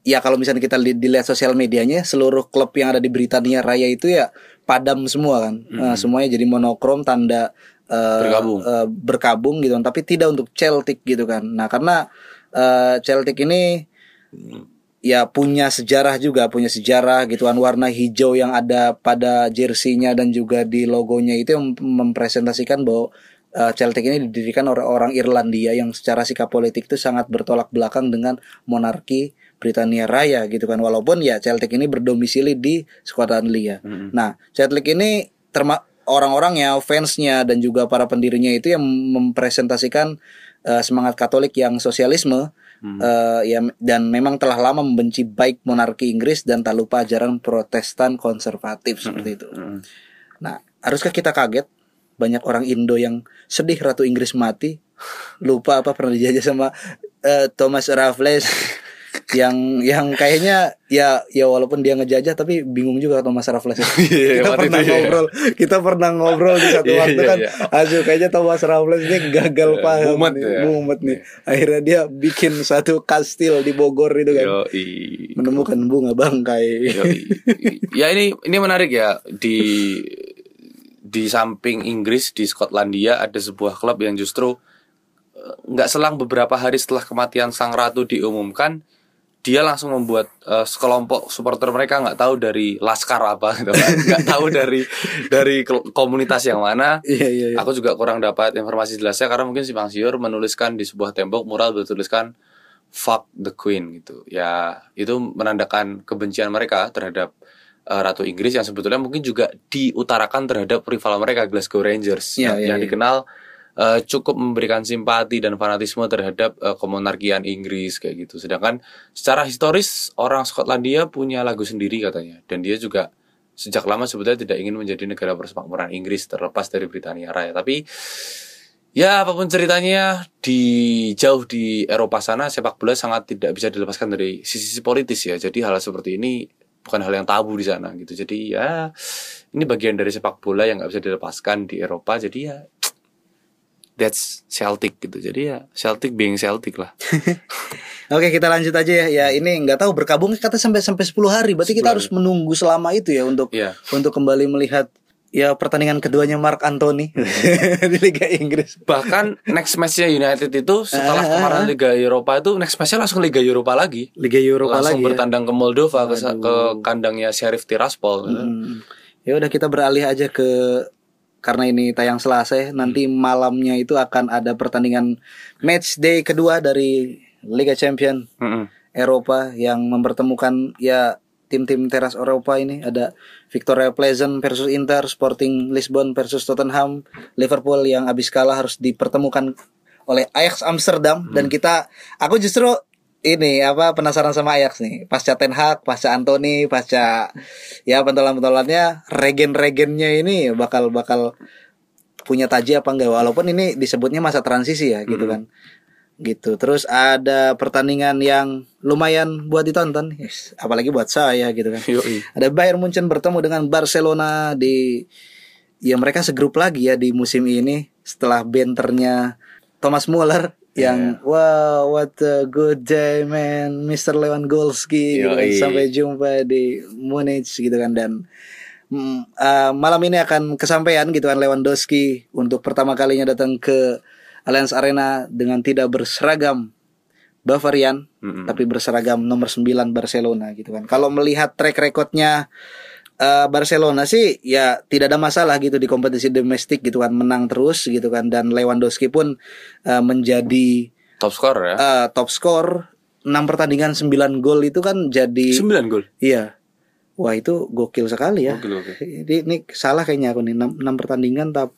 ya kalau misalnya kita li- dilihat sosial medianya, seluruh klub yang ada di Britania Raya itu ya padam semua kan, Eh, semuanya jadi monokrom tanda eh, Bergabung. eh, berkabung gitu kan, tapi tidak untuk Celtic gitu kan. Nah karena eh, Celtic ini ya punya sejarah juga punya sejarah gitu kan warna hijau yang ada pada jersinya dan juga di logonya itu yang mempresentasikan bahwa uh, Celtic ini didirikan oleh orang Irlandia yang secara sikap politik itu sangat bertolak belakang dengan monarki Britania Raya gitu kan. Walaupun ya Celtic ini berdomisili di Skotlandia. Nah, Celtic ini terma orang-orangnya, fansnya dan juga para pendirinya itu yang mempresentasikan uh, semangat Katolik yang sosialisme eh, ya dan memang telah lama membenci baik monarki Inggris dan tak lupa ajaran Protestan konservatif seperti itu. Nah, haruskah kita kaget? Banyak orang Indo yang sedih Ratu Inggris mati, lupa apa pernah dijajah sama eh, Thomas Raffles yang yang kayaknya ya ya walaupun dia ngejajah tapi bingung juga Thomas Raffles. Iya, kita pernah itu, iya. ngobrol, kita pernah ngobrol di satu Iya, waktu iya, kan. iya. Aduh kayaknya Thomas Raffles ini gagal Iya, paham mumet nih, ya. mumet nih. Akhirnya dia bikin satu kastil di Bogor itu kan. Yoi. Menemukan bunga bangkai. Yoi. ya ini ini menarik ya di di samping Inggris di Skotlandia ada sebuah klub yang justru eh, nggak selang beberapa hari setelah kematian sang ratu diumumkan dia langsung membuat eh, sekelompok supporter mereka nggak tahu dari laskar apa gitu kan nggak tahu dari dari komunitas yang mana Iya iya iya. Aku juga kurang dapat informasi jelasnya karena mungkin si Bang Siur menuliskan di sebuah tembok mural bertuliskan fuck the queen gitu. Ya, itu menandakan kebencian mereka terhadap uh, Ratu Inggris yang sebetulnya mungkin juga diutarakan terhadap rival mereka Glasgow Rangers Iya, yang, iya, yang iya. dikenal uh, cukup memberikan simpati dan fanatisme terhadap uh, kemonarkian Inggris kayak gitu. Sedangkan secara historis orang Skotlandia punya lagu sendiri katanya dan dia juga sejak lama sebetulnya tidak ingin menjadi negara persemakmuran Inggris terlepas dari Britania Raya. Tapi ya apa pun ceritanya di jauh di Eropa sana sepak bola sangat tidak bisa dilepaskan dari sisi-sisi politis ya. Jadi hal seperti ini bukan hal yang tabu di sana gitu. Jadi ya ini bagian dari sepak bola yang nggak bisa dilepaskan di Eropa. Jadi ya that's Celtic gitu. Jadi ya Celtic being Celtic lah. Oke kita lanjut aja ya. Ya ini nggak tahu berkabung kata sampai sampai 10 hari. Berarti 10 kita hari. harus menunggu selama itu ya untuk Iya. untuk kembali melihat ya pertandingan keduanya Mark Anthony di Liga Inggris. Bahkan next matchnya United itu setelah Ah, kemarin Liga Eropa itu next matchnya langsung Liga Eropa lagi. Liga Eropa langsung lagi. ya. bertandang ke Moldova ke, ke kandangnya Sheriff Tiraspol. Hmm. Ya udah kita beralih aja ke karena ini tayang Selasa nanti malamnya itu akan ada pertandingan match day kedua dari Liga Champion Mm-mm. Eropa yang mempertemukan ya tim-tim teras Eropa ini. Ada Victoria Pleasant versus Inter, Sporting Lisbon versus Tottenham, Liverpool yang habis kalah harus dipertemukan oleh Ajax Amsterdam. Dan kita aku justru ini apa penasaran sama Ajax nih. Pasca Ten Hag, pasca Anthony, pasca ya pentolan-pentolannya regen-regennya ini bakal bakal punya taji apa enggak? Walaupun ini disebutnya masa transisi ya gitu kan. Gitu. Terus ada pertandingan yang lumayan buat ditonton. Yes, apalagi buat saya gitu kan. Yoi. ada Bayern Munchen bertemu dengan Barcelona di ya mereka segrup lagi ya di musim ini setelah benternya Thomas Muller yang wow what a good day man Mr. Lewandowski gitu kan. Sampai jumpa di Munich gitu kan dan mm, eh, malam ini akan kesampaian gitu kan Lewandowski untuk pertama kalinya datang ke Allianz Arena dengan tidak berseragam Bavarian Mm-mm. tapi berseragam nomor 9 Barcelona gitu kan. Kalau melihat track recordnya eh, Barcelona sih ya tidak ada masalah gitu di kompetisi domestik gitu kan menang terus gitu kan dan Lewandowski pun eh, menjadi Top skor ya. eh, top skor 6 pertandingan 9 gol itu kan jadi 9 gol. iya. Wah itu gokil sekali ya. Gokil, gokil. Ini, ini salah kayaknya aku nih 6, pertandingan tapi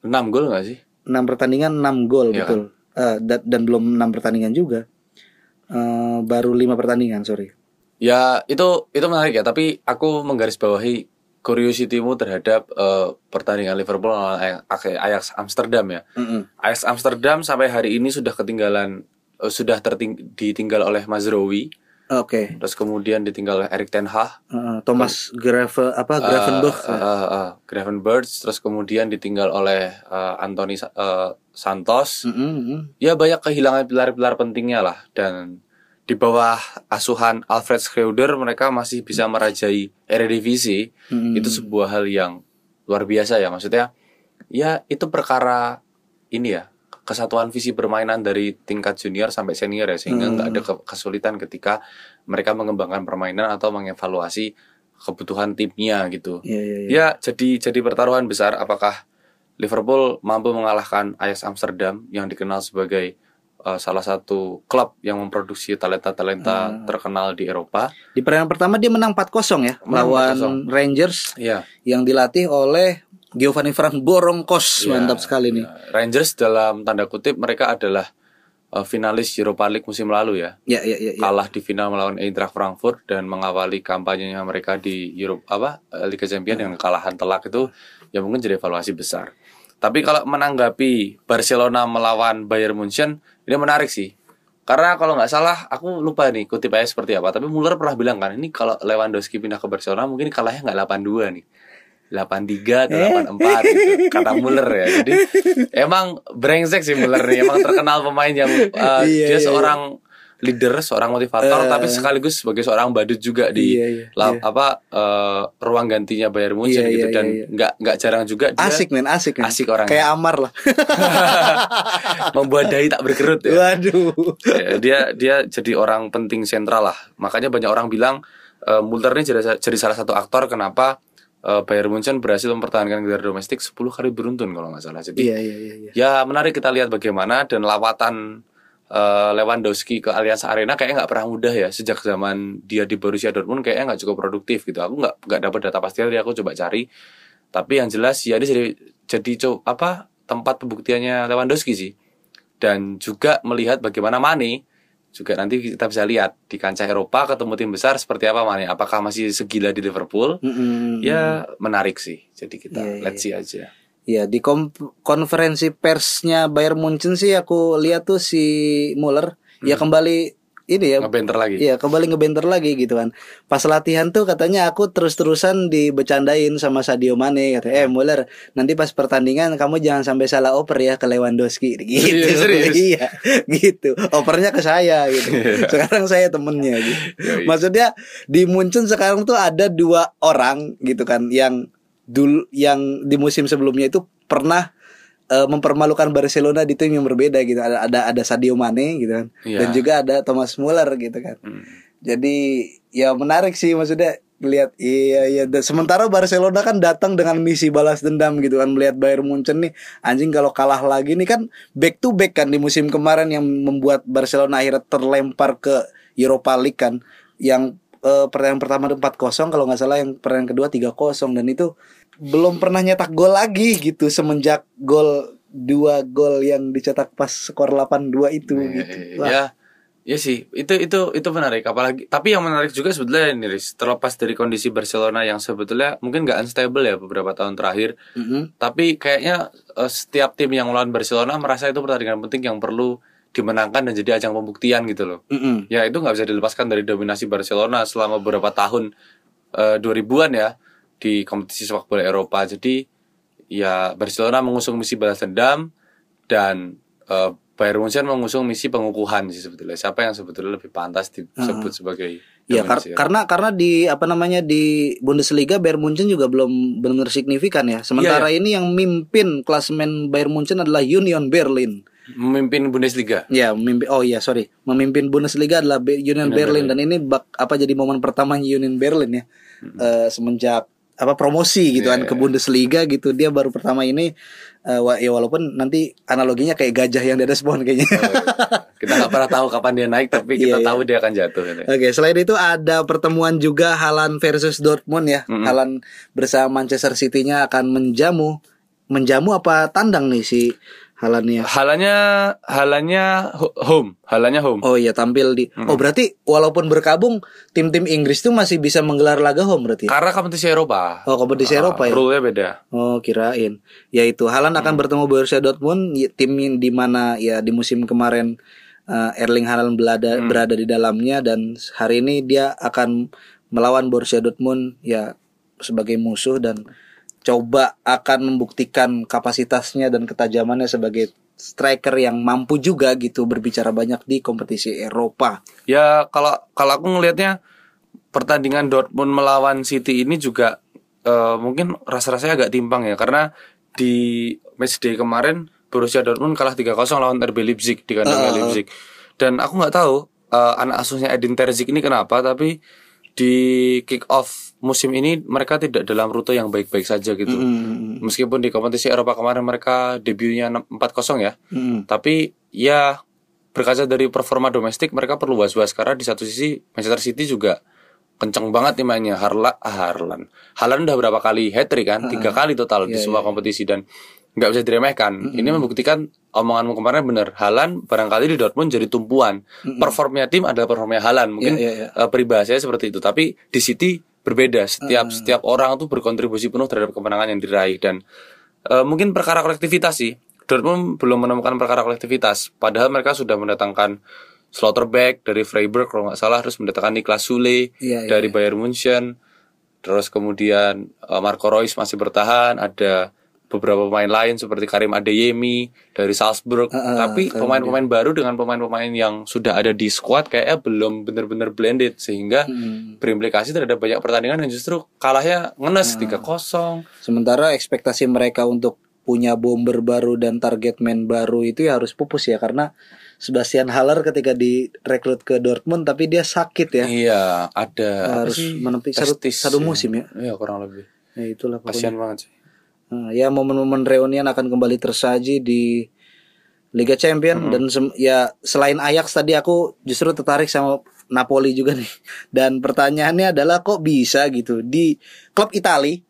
6 gol gak sih? 6 pertandingan 6 gol Iya betul. Eh, da- dan belum 6 pertandingan juga. Eh, baru 5 pertandingan, sorry. Ya itu itu menarik ya. Tapi aku menggarisbawahi curiosity-mu terhadap eh, pertandingan Liverpool lawan Ajax Amsterdam ya. Mm-mm. Ajax Amsterdam sampai hari ini sudah ketinggalan eh, sudah terting- ditinggal oleh Mazraoui, Oke. terus kemudian ditinggal oleh Erik ten Hag, Heeh, Thomas Gravel apa Gravenberch. eh, eh, eh, Gravenberch, terus kemudian ditinggal oleh eh, Anthony eh, Santos. Mm-mm. Ya banyak kehilangan pilar-pilar pentingnya lah dan di bawah asuhan Alfred Schreuder mereka masih bisa merajai Eredivisie. Mm-mm. Itu sebuah hal yang luar biasa ya maksudnya. Ya itu perkara ini ya kesatuan visi permainan dari tingkat junior sampai senior ya sehingga nggak ada ke- kesulitan ketika mereka mengembangkan permainan atau mengevaluasi kebutuhan timnya gitu. Iya, iya, iya. Ya, jadi jadi pertaruhan besar apakah Liverpool mampu mengalahkan Ajax Amsterdam yang dikenal sebagai uh, salah satu klub yang memproduksi talenta-talenta terkenal di Eropa. Di pertandingan pertama dia menang 4-0 ya Menang lawan 4-0. Rangers Ya. yang dilatih oleh Giovanni Frank Borongkos. ya, Mantap sekali nih. ya. Rangers dalam tanda kutip mereka adalah uh, finalis Europa League musim lalu ya. Ya, ya, ya, ya. Kalah di final melawan Eintracht Frankfurt dan mengawali kampanyenya mereka di Europe apa uh, Liga Champions dengan kekalahan telak itu ya mungkin jadi evaluasi besar. Tapi kalau menanggapi Barcelona melawan Bayern Munchen ini menarik sih. Karena kalau nggak salah aku lupa nih kutip aja seperti apa. Tapi Muller pernah bilang kan ini kalau Lewandowski pindah ke Barcelona mungkin kalahnya nggak 8-2 nih. 8-3 atau 8-4 gitu kata Muller ya. Jadi emang brengsek sih Muller nih. Emang terkenal pemain yang uh, Iya, dia iya, seorang leader, seorang motivator Eh. tapi sekaligus sebagai seorang badut juga di Iya, iya, la- iya. apa eh, ruang gantinya Bayern Munchen Iya, gitu iya, dan iya, iya. nggak nggak jarang juga dia Asik men, asik men. Asik orangnya. Kayak Amar lah. membuat dai tak berkerut ya. Waduh. Ya, dia dia jadi orang penting sentral lah. Makanya banyak orang bilang eh, Muller ini jadi, jadi salah satu aktor kenapa eh, Bayern Munchen berhasil mempertahankan gelar domestik 10 kali beruntun kalau nggak salah. Jadi Iya, iya, iya, iya. ya menarik kita lihat bagaimana dan lawatan eh, Lewandowski ke Allianz Arena kayaknya nggak pernah mudah ya sejak zaman dia di Borussia Dortmund kayaknya nggak cukup produktif gitu. Aku nggak nggak dapat data pasti jadi aku coba cari. Tapi yang jelas ya ini jadi jadi co- apa tempat pembuktiannya Lewandowski sih. Dan juga melihat bagaimana Mane juga nanti kita bisa lihat di kancah Eropa ketemu tim besar seperti apa Mane. Apakah masih segila di Liverpool? Mm-mm. Ya menarik sih. Jadi kita Iya, iya, let's see aja. Ya di konferensi persnya Bayern Munchen sih aku lihat tuh si Muller ya kembali ini ya Ngebenter lagi. Iya kembali ngebenter lagi gitu kan. Pas latihan tuh katanya aku terus-terusan dibecandain sama Sadio Mane kata Eh Muller nanti pas pertandingan kamu jangan sampai salah oper ya ke Lewandowski. Gitu. Iya, serius? Iya gitu. Opernya ke saya gitu. Sekarang saya temennya gitu. Maksudnya di Munchen sekarang tuh ada dua orang gitu kan Yang dulu yang di musim sebelumnya itu pernah eh, mempermalukan Barcelona di tim yang berbeda gitu. Ada ada ada Sadio Mane gitu kan. Iya. dan juga ada Thomas Muller gitu kan. Hmm. jadi ya menarik sih maksudnya lihat iya iya. Dan sementara Barcelona kan datang dengan misi balas dendam gitu kan. Melihat Bayern Munchen nih anjing kalau kalah lagi nih kan back to back kan di musim kemarin yang membuat Barcelona akhirnya terlempar ke Europa League kan. Yang eh, pertandingan pertama 4-0 kalau nggak salah yang pertandingan kedua 3-0 dan itu belum pernah nyetak gol lagi gitu semenjak gol dua gol yang dicetak pas skor 8-2 itu Iya, gitu. iya, Wah, Ya, ya sih. Itu itu itu menarik. Apalagi, tapi yang menarik juga sebetulnya ini, Riz, terlepas dari kondisi Barcelona yang sebetulnya mungkin nggak unstable ya beberapa tahun terakhir. mm-mm. Tapi kayaknya eh, setiap tim yang melawan Barcelona merasa itu pertandingan penting yang perlu dimenangkan dan jadi ajang pembuktian gitu loh. Mm-mm. Ya itu nggak bisa dilepaskan dari dominasi Barcelona selama beberapa tahun eh, 2000-an ya di kompetisi sepak bola Eropa. Jadi ya Barcelona mengusung misi balas dendam dan eh, Bayern Munchen mengusung misi pengukuhan sih sebetulnya. Siapa yang sebetulnya lebih pantas disebut sebagai Ya kar- Eropa. karena karena di apa namanya di Bundesliga Bayern Munchen juga belum benar signifikan ya. Sementara Iya, ini yang mimpin klasemen Bayern Munchen adalah Union Berlin. memimpin Bundesliga. Ya, memimpin oh iya sorry, memimpin Bundesliga adalah Be- Union Berlin dan ini bak, apa jadi momen pertamanya Union Berlin ya. Eh, semenjak apa promosi gitu kan Iya, ke Bundesliga gitu dia baru pertama ini eh, wa- ya walaupun nanti analoginya kayak gajah yang di atas pohon kayaknya. Kita nggak pernah tahu kapan dia naik, tapi kita Iya, iya. tahu dia akan jatuh. Gitu. Oke, selain itu ada pertemuan juga Halan versus Dortmund ya. Mm-mm. Halan bersama Manchester City-nya akan menjamu menjamu apa tandang nih si Halannya. Halannya halannya ho- home, halannya home. Oh iya tampil di. Oh berarti walaupun berkabung tim-tim Inggris tuh masih bisa menggelar laga home berarti. ya? Karena kompetisi Eropa. Oh kompetisi Eropa ya. Rule-nya beda. Oh kirain. Ya itu Halan akan bertemu Borussia Dortmund y- tim di mana ya di musim kemarin eh, Erling Haaland berada berada di dalamnya dan hari ini dia akan melawan Borussia Dortmund ya sebagai musuh dan coba akan membuktikan kapasitasnya dan ketajamannya sebagai striker yang mampu juga gitu berbicara banyak di kompetisi Eropa. Ya kalau kalau aku ngelihatnya pertandingan Dortmund melawan City ini juga eh, mungkin rasa-rasanya agak timpang ya karena di matchday kemarin Borussia Dortmund kalah 3-0 lawan RB Leipzig di kandangnya Leipzig. Dan aku nggak tahu eh, anak asuhnya Edin Terzic ini kenapa tapi di kick off musim ini mereka tidak dalam rute yang baik-baik saja gitu. Hmm. Meskipun di kompetisi Eropa kemarin mereka debutnya 4-0 ya. Hmm. Tapi ya berkaca dari performa domestik mereka perlu was-was karena di satu sisi Manchester City juga kenceng banget nih mainnya Harla ah, Harlan. Harlan udah berapa kali hat trick kan? Tiga kali total di semua kompetisi dan nggak bisa diremehkan. Ini membuktikan omonganmu kemarin bener. Halan barangkali di Dortmund jadi tumpuan. Performnya tim adalah performnya Halan. Mungkin Iya, iya, iya. eh, peribahasanya seperti itu. Tapi di City berbeda. Setiap setiap orang tuh berkontribusi penuh terhadap kemenangan yang diraih dan eh, mungkin perkara kolektivitas sih. Dortmund belum menemukan perkara kolektivitas. Padahal mereka sudah mendatangkan Slotterbeck dari Freiburg kalau nggak salah, terus mendatangkan Niklas Sule Iya, iya, dari Bayern Munchen. Terus kemudian eh, Marco Reus masih bertahan, ada beberapa pemain lain seperti Karim Adeyemi dari Salzburg. Tapi pemain-pemain baru dengan pemain-pemain yang sudah ada di squad kayaknya belum benar-benar blended sehingga berimplikasi terhadap banyak pertandingan yang justru kalahnya ngenes 3-0. Sementara ekspektasi mereka untuk punya bomber baru dan target man baru itu ya harus pupus ya karena Sebastian Haller ketika direkrut ke Dortmund tapi dia sakit ya. Iya, ada harus menempuh satu, satu musim ya. Iya, kurang lebih. Ya itulah pokoknya. Banget sih. Nah, ya momen-momen reunian akan kembali tersaji di Liga Champion dan sem- ya selain Ajax tadi aku justru tertarik sama Napoli juga nih. Dan pertanyaannya adalah kok bisa gitu di klub Itali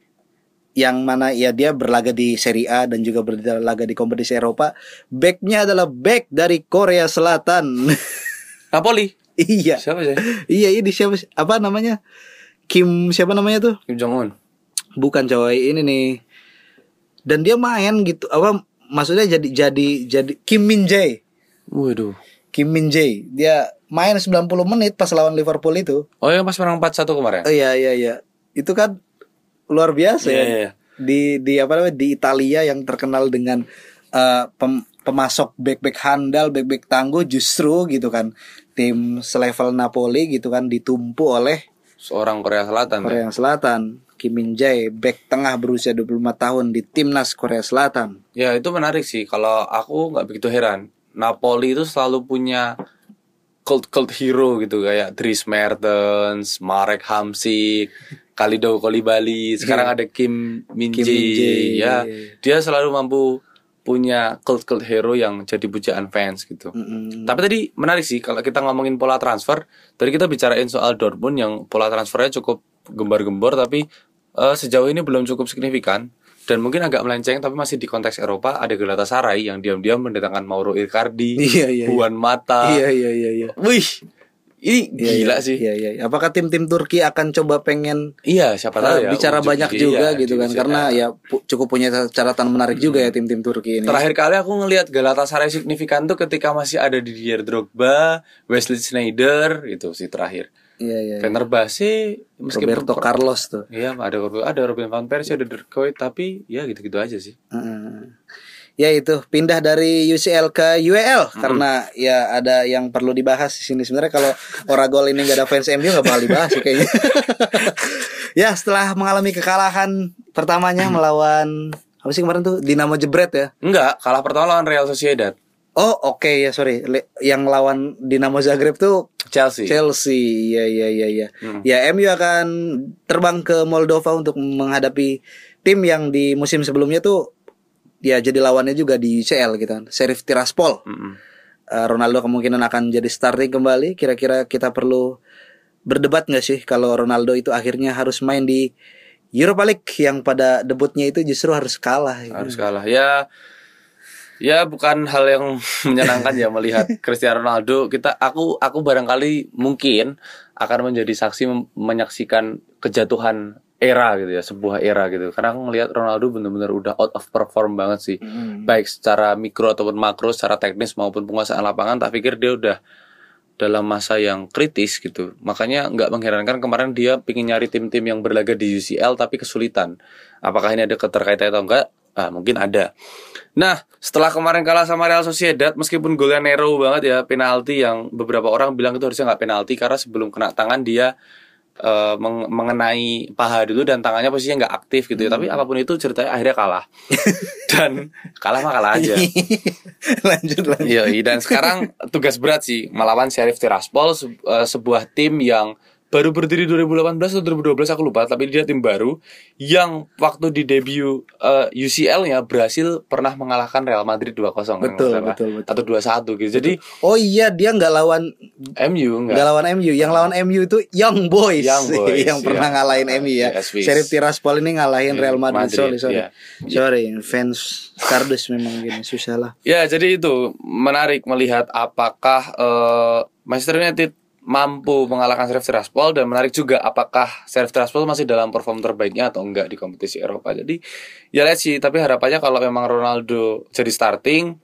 yang mana ya dia berlaga di Serie A dan juga berlaga di kompetisi Eropa, backnya adalah back dari Korea Selatan. Napoli. iya. Siapa sih? Iya, ini siapa sih? apa namanya? Kim siapa namanya tuh? Kim Jong Un. Bukan coy, ini nih. Dan dia main gitu apa maksudnya jadi jadi jadi Kim Min Jae. Waduh. Kim Min Jae. Dia main 90 menit pas lawan Liverpool itu. Oh yang pas menang 4-1 kemarin. Oh iya iya iya. Itu kan luar biasa Iya, ya. iya, iya. Di di apa namanya di Italia yang terkenal dengan eh, pem- pemasok back-back handal, back-back tangguh justru gitu kan. Tim selevel Napoli gitu kan ditumpu oleh Seorang Korea Selatan. ya. Korea Selatan. Kim Min Jae, back tengah berusia 25 tahun di timnas Korea Selatan. Ya itu menarik sih. Kalau aku nggak begitu heran. Napoli itu selalu punya cult cult hero gitu kayak Dries Mertens, Marek Hamsik, Kalido Kolibali. Sekarang ada Kim Min Kim Jae. Ya, iya. dia selalu mampu punya cult cult hero yang jadi pujaan fans gitu. Mm-mm. Tapi tadi menarik sih kalau kita ngomongin pola transfer. Tadi kita bicarain soal Dortmund yang pola transfernya cukup gembar-gembor tapi eh, sejauh ini belum cukup signifikan dan mungkin agak melenceng tapi masih di konteks Eropa ada Galatasaray yang diam-diam mendatangkan Mauro Icardi, Iya, iya, iya. Juan Mata. Iya iya iya iya. Wih, ini Iya, gila iya, sih. Iya iya. Apakah tim-tim Turki akan coba pengen Iya, siapa tahu uh, ya. bicara banyak iya, juga di gitu kan usia- karena ya pu- cukup punya catatan menarik juga ya tim-tim Turki ini. Terakhir kali aku ngelihat Galatasaray signifikan tuh ketika masih ada Didier Drogba, Wesley Sneijder itu sih terakhir. Iya iya. Fenerbahce meskipun Roberto Carlos tuh. Iya, ada ada Robin van Persie, ada Dirk Kuyt, tapi ya gitu-gitu aja sih. Heeh. Ya itu pindah dari UCL ke UEL karena ya ada yang perlu dibahas di sini sebenarnya kalau Oragol ini gak ada fans MU gak bakal dibahas sih kayaknya. ya setelah mengalami kekalahan pertamanya melawan apa sih kemarin tuh Dinamo Jebret ya. Enggak, kalah pertama lawan Real Sociedad. Oh oke ya sorry yang lawan Dinamo Zagreb tuh Chelsea. Chelsea ya ya ya ya. Hmm. Ya MU akan terbang ke Moldova untuk menghadapi tim yang di musim sebelumnya tuh ya jadi lawannya juga di UCL gitu kan. Sheriff Tiraspol. Mm-mm. Eh, Ronaldo kemungkinan akan jadi starting kembali. Kira-kira kita perlu berdebat nggak sih kalau Ronaldo itu akhirnya harus main di Europa League yang pada debutnya itu justru harus kalah. gitu. Harus kalah. Ya Ya bukan hal yang menyenangkan ya melihat Cristiano Ronaldo. Kita aku aku barangkali mungkin akan menjadi saksi menyaksikan kejatuhan era gitu ya, sebuah era gitu. Karena aku ngelihat Ronaldo benar-benar udah out of perform banget sih. Baik secara mikro ataupun makro, secara teknis maupun penguasaan lapangan, tak pikir dia udah dalam masa yang kritis gitu. Makanya nggak mengherankan kemarin dia pingin nyari tim-tim yang berlaga di UCL tapi kesulitan. Apakah ini ada keterkaitan atau enggak? Ah, mungkin ada. Nah, setelah kemarin kalah sama Real Sociedad, meskipun golnya narrow banget ya, penalti yang beberapa orang bilang itu harusnya nggak penalti karena sebelum kena tangan dia eh, meng- mengenai paha dulu dan tangannya posisinya nggak aktif gitu ya. Tapi apa pun itu ceritanya akhirnya kalah. dan kalah mah kalah aja. lanjut lanjut. Iya, dan sekarang tugas berat sih melawan Sheriff Tiraspol se- eh, sebuah tim yang baru berdiri 2018 atau 2012 aku lupa, tapi dia tim baru yang waktu di debut eh, UCL-nya berhasil pernah mengalahkan Real Madrid 2-0 kalau nggak Betul, salah. betul, betul. atau 2-1 gitu. Jadi Oh iya dia nggak lawan MU nggak lawan MU, yang lawan MU itu Young Boys, Young Boys, yang pernah iya. ngalahin MU ya. Yes, yes. Sheriff Tiraspol ini ngalahin Iya, Real Madrid. Madrid, sorry sorry, iya. sorry fans kardus memang gini susah lah. Ya, jadi itu menarik melihat apakah eh, Manchester United mampu mengalahkan Sheriff Tiraspol dan menarik juga apakah Sheriff Tiraspol masih dalam perform terbaiknya atau enggak di kompetisi Eropa. Jadi ya lihat sih, tapi harapannya kalau memang Ronaldo jadi starting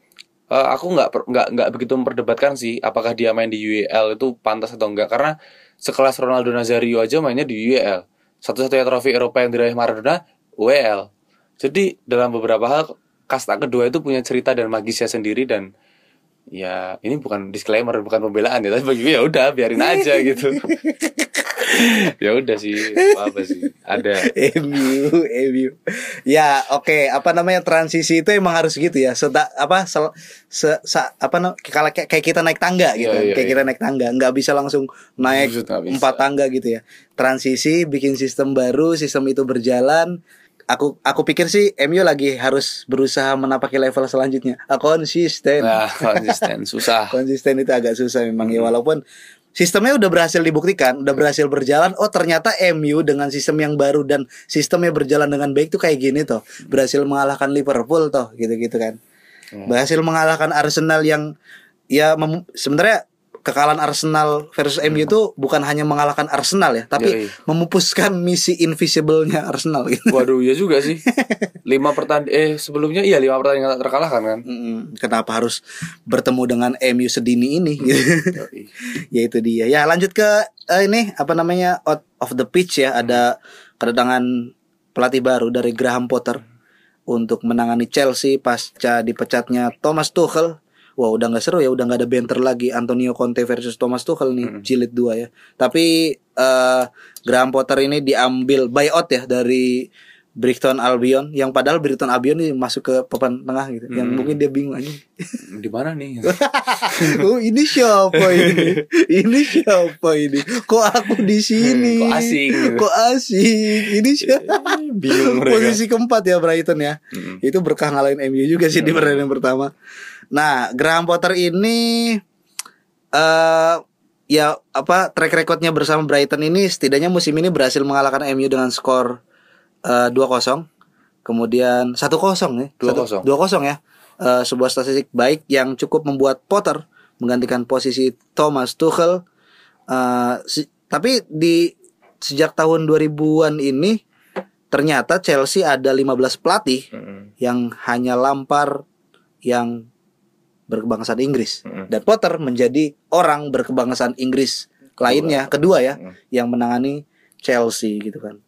eh, aku nggak nggak nggak begitu memperdebatkan sih apakah dia main di UEL itu pantas atau enggak karena sekelas Ronaldo Nazario aja mainnya di UEL. Satu-satunya trofi Eropa yang diraih Maradona UEL. Jadi dalam beberapa hal kasta kedua itu punya cerita dan magisnya sendiri dan ya ini bukan disclaimer bukan pembelaan ya tapi bagi gue ya udah biarin aja gitu ya udah sih apa sih ada MU, MU. Ya, oke, apa namanya transisi itu emang harus gitu ya. Seta, apa sel, se, sa- apa no, kalau kayak, kayak kita naik tangga gitu. Iya, iya, kayak iya. kita naik tangga, nggak bisa langsung naik empat tangga gitu ya. Transisi, bikin sistem baru, sistem itu berjalan. Aku aku pikir sih MU lagi harus berusaha menapaki level selanjutnya. Ah, konsisten. nah konsisten susah Konsisten itu agak susah memang ya walaupun sistemnya udah berhasil dibuktikan, udah berhasil berjalan. Oh ternyata MU dengan sistem yang baru dan sistemnya berjalan dengan baik tuh kayak gini toh, berhasil mengalahkan Liverpool toh, gitu-gitu kan. Berhasil mengalahkan Arsenal yang ya sebenarnya kekalahan Arsenal versus MU itu bukan hanya mengalahkan Arsenal ya, tapi Yoi. memupuskan misi invisible-nya Arsenal gitu. waduh ya juga sih. Lima pertandingan eh sebelumnya iya lima pertandingan tak terkalahkan kan? Kenapa harus bertemu dengan MU sedini ini? Gitu. Ya itu dia. Ya lanjut ke eh, ini apa namanya out of the pitch ya. Ada kedatangan pelatih baru dari Graham Potter untuk menangani Chelsea pasca dipecatnya Thomas Tuchel Wah udah nggak seru ya udah nggak ada banter lagi Antonio Conte versus Thomas Tuchel nih jilid 2 ya tapi eh Graham Potter ini diambil buyout ya dari Brighton Albion yang padahal Brighton Albion ini masuk ke papan tengah gitu yang mungkin dia bingung aja di mana nih oh ini siapa ini? ini siapa ini? Kok aku di sini? Kok asing? Kok asing? Ini siapa? Bingung mereka. Posisi keempat ya Brighton ya. Mm. Itu berkah ngalahin MU juga sih di pertandingan pertama. Nah, Graham Potter ini eh ya apa track recordnya bersama Brighton ini setidaknya musim ini berhasil mengalahkan MU dengan skor eh 2-0. Kemudian 1-0 ya. 2-0. 2-0 ya. Eh, sebuah statistik baik yang cukup membuat Potter menggantikan posisi Thomas Tuchel. Eh, si- tapi di sejak tahun 2000-an ini ternyata Chelsea ada 15 pelatih Mm-mm. yang hanya Lampard yang berkebangsaan Inggris Mm-mm. dan Potter menjadi orang berkebangsaan Inggris lainnya kedua ya Mm. yang menangani Chelsea gitu kan.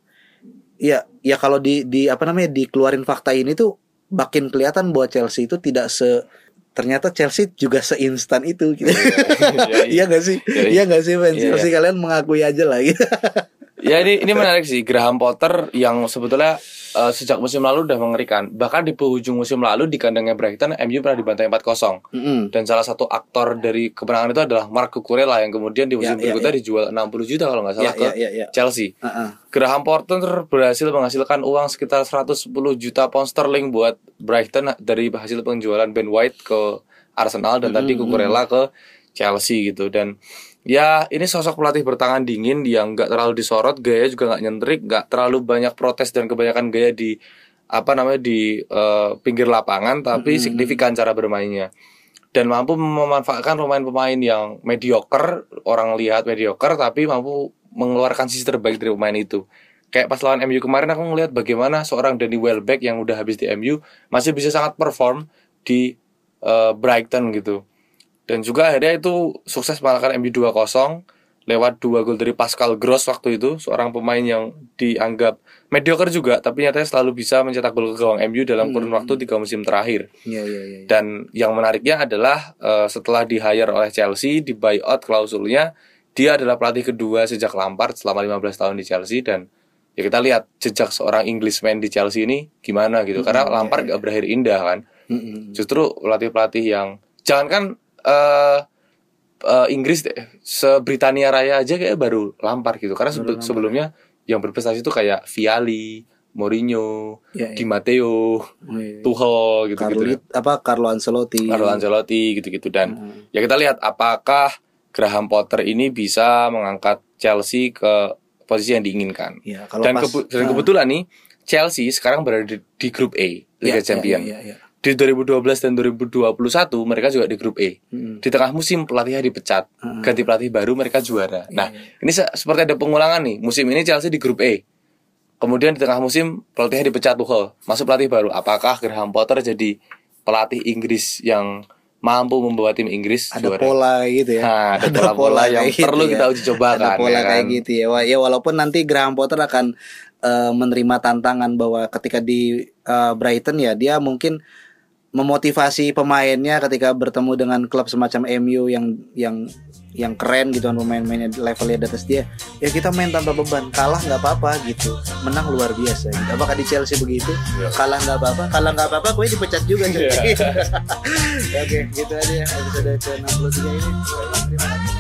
Iya, ya kalau di di apa namanya dikeluarin fakta ini tuh makin kelihatan bahwa Chelsea itu tidak se ternyata Chelsea juga seinstan itu gitu. Iya, Iya gak sih? Iya, Iya gak sih fans Iya, Chelsea kalian mengakui aja lah gitu. Ya ini ini menarik sih Graham Potter yang sebetulnya eh, sejak musim lalu udah mengerikan. Bahkan di penghujung musim lalu di kandangnya Brighton MU pernah dibantai 4-0. Mm-mm. Dan salah satu aktor dari kemenangan itu adalah Mark Cucurella yang kemudian di musim Ya, ya, berikutnya ya. dijual 60 juta kalau nggak salah ke ya, ya, ya. Chelsea. Uh-uh. Graham Potter berhasil menghasilkan uang sekitar 110 juta pound sterling buat Brighton dari hasil penjualan Ben White ke Arsenal dan tadi Cucurella ke Chelsea gitu dan ya ini sosok pelatih bertangan dingin yang nggak terlalu disorot gaya juga nggak nyentrik nggak terlalu banyak protes dan kebanyakan gaya di apa namanya di eh, pinggir lapangan tapi signifikan cara bermainnya. Dan mampu memanfaatkan pemain-pemain yang mediocre orang lihat mediocre tapi mampu mengeluarkan sisi terbaik dari pemain itu. Kayak pas lawan MU kemarin aku ngelihat bagaimana seorang Danny Welbeck yang udah habis di MU masih bisa sangat perform di eh, Brighton gitu dan juga akhirnya itu sukses mengalahkan MU 2-0 lewat dua gol dari Pascal Gross waktu itu seorang pemain yang dianggap mediocre juga tapi nyatanya selalu bisa mencetak gol ke gawang MU dalam kurun waktu tiga musim terakhir. Iya iya iya. dan yang menariknya adalah eh, setelah di hire oleh Chelsea di buyout klausulnya dia adalah pelatih kedua sejak Lampard selama 15 tahun di Chelsea. Dan ya kita lihat jejak seorang Englishman di Chelsea ini gimana gitu. Karena Lampard gak berakhir indah kan. Mm-mm. justru pelatih-pelatih yang jangankan eh eh, Inggris deh se Britania Raya aja kayak baru Lampard gitu karena sebe- sebelumnya yang berprestasi itu kayak Viali, Mourinho, Iya, iya. Di Matteo, Oh, iya. Tuchel gitu-gitu. Carlit apa Carlo Ancelotti. Carlo Ancelotti gitu-gitu dan Hmm. ya kita lihat apakah Graham Potter ini bisa mengangkat Chelsea ke posisi yang diinginkan. Kalau Dan, pas kebu- dan Ah. kebetulan nih Chelsea sekarang berada di, di grup A Liga Iya, Champion. Iya, iya, iya. Di 2012 dan 2021 mereka juga di grup A. Mm-mm. Di tengah musim pelatihnya dipecat, Hmm. ganti pelatih baru mereka juara. Nah, Iya, ini se- seperti ada pengulangan nih. Musim ini Chelsea di grup A. Kemudian di tengah musim pelatihnya dipecat Tuchel, masuk pelatih baru. Apakah Graham Potter jadi pelatih Inggris yang mampu membawa tim Inggris Ada juara? pola kayak gitu ya. Nah, ada pola-pola yang kayak perlu gitu kita ya. uji coba Ada kan, pola ya kayak kan? gitu ya. Ya walaupun nanti Graham Potter akan eh, menerima tantangan bahwa ketika di eh, Brighton ya dia mungkin memotivasi pemainnya ketika bertemu dengan klub semacam MU yang yang yang keren gitu kan pemain-pemainnya levelnya di atas dia. Ya kita main tanpa beban. Kalah nggak apa-apa gitu. Menang luar biasa gitu. apakah di Chelsea begitu? Iya. kalah nggak apa-apa. Kalah nggak apa-apa gue dipecat juga. Cuy. oke gitu aja ya. Episode ke 63 ini. Terima kasih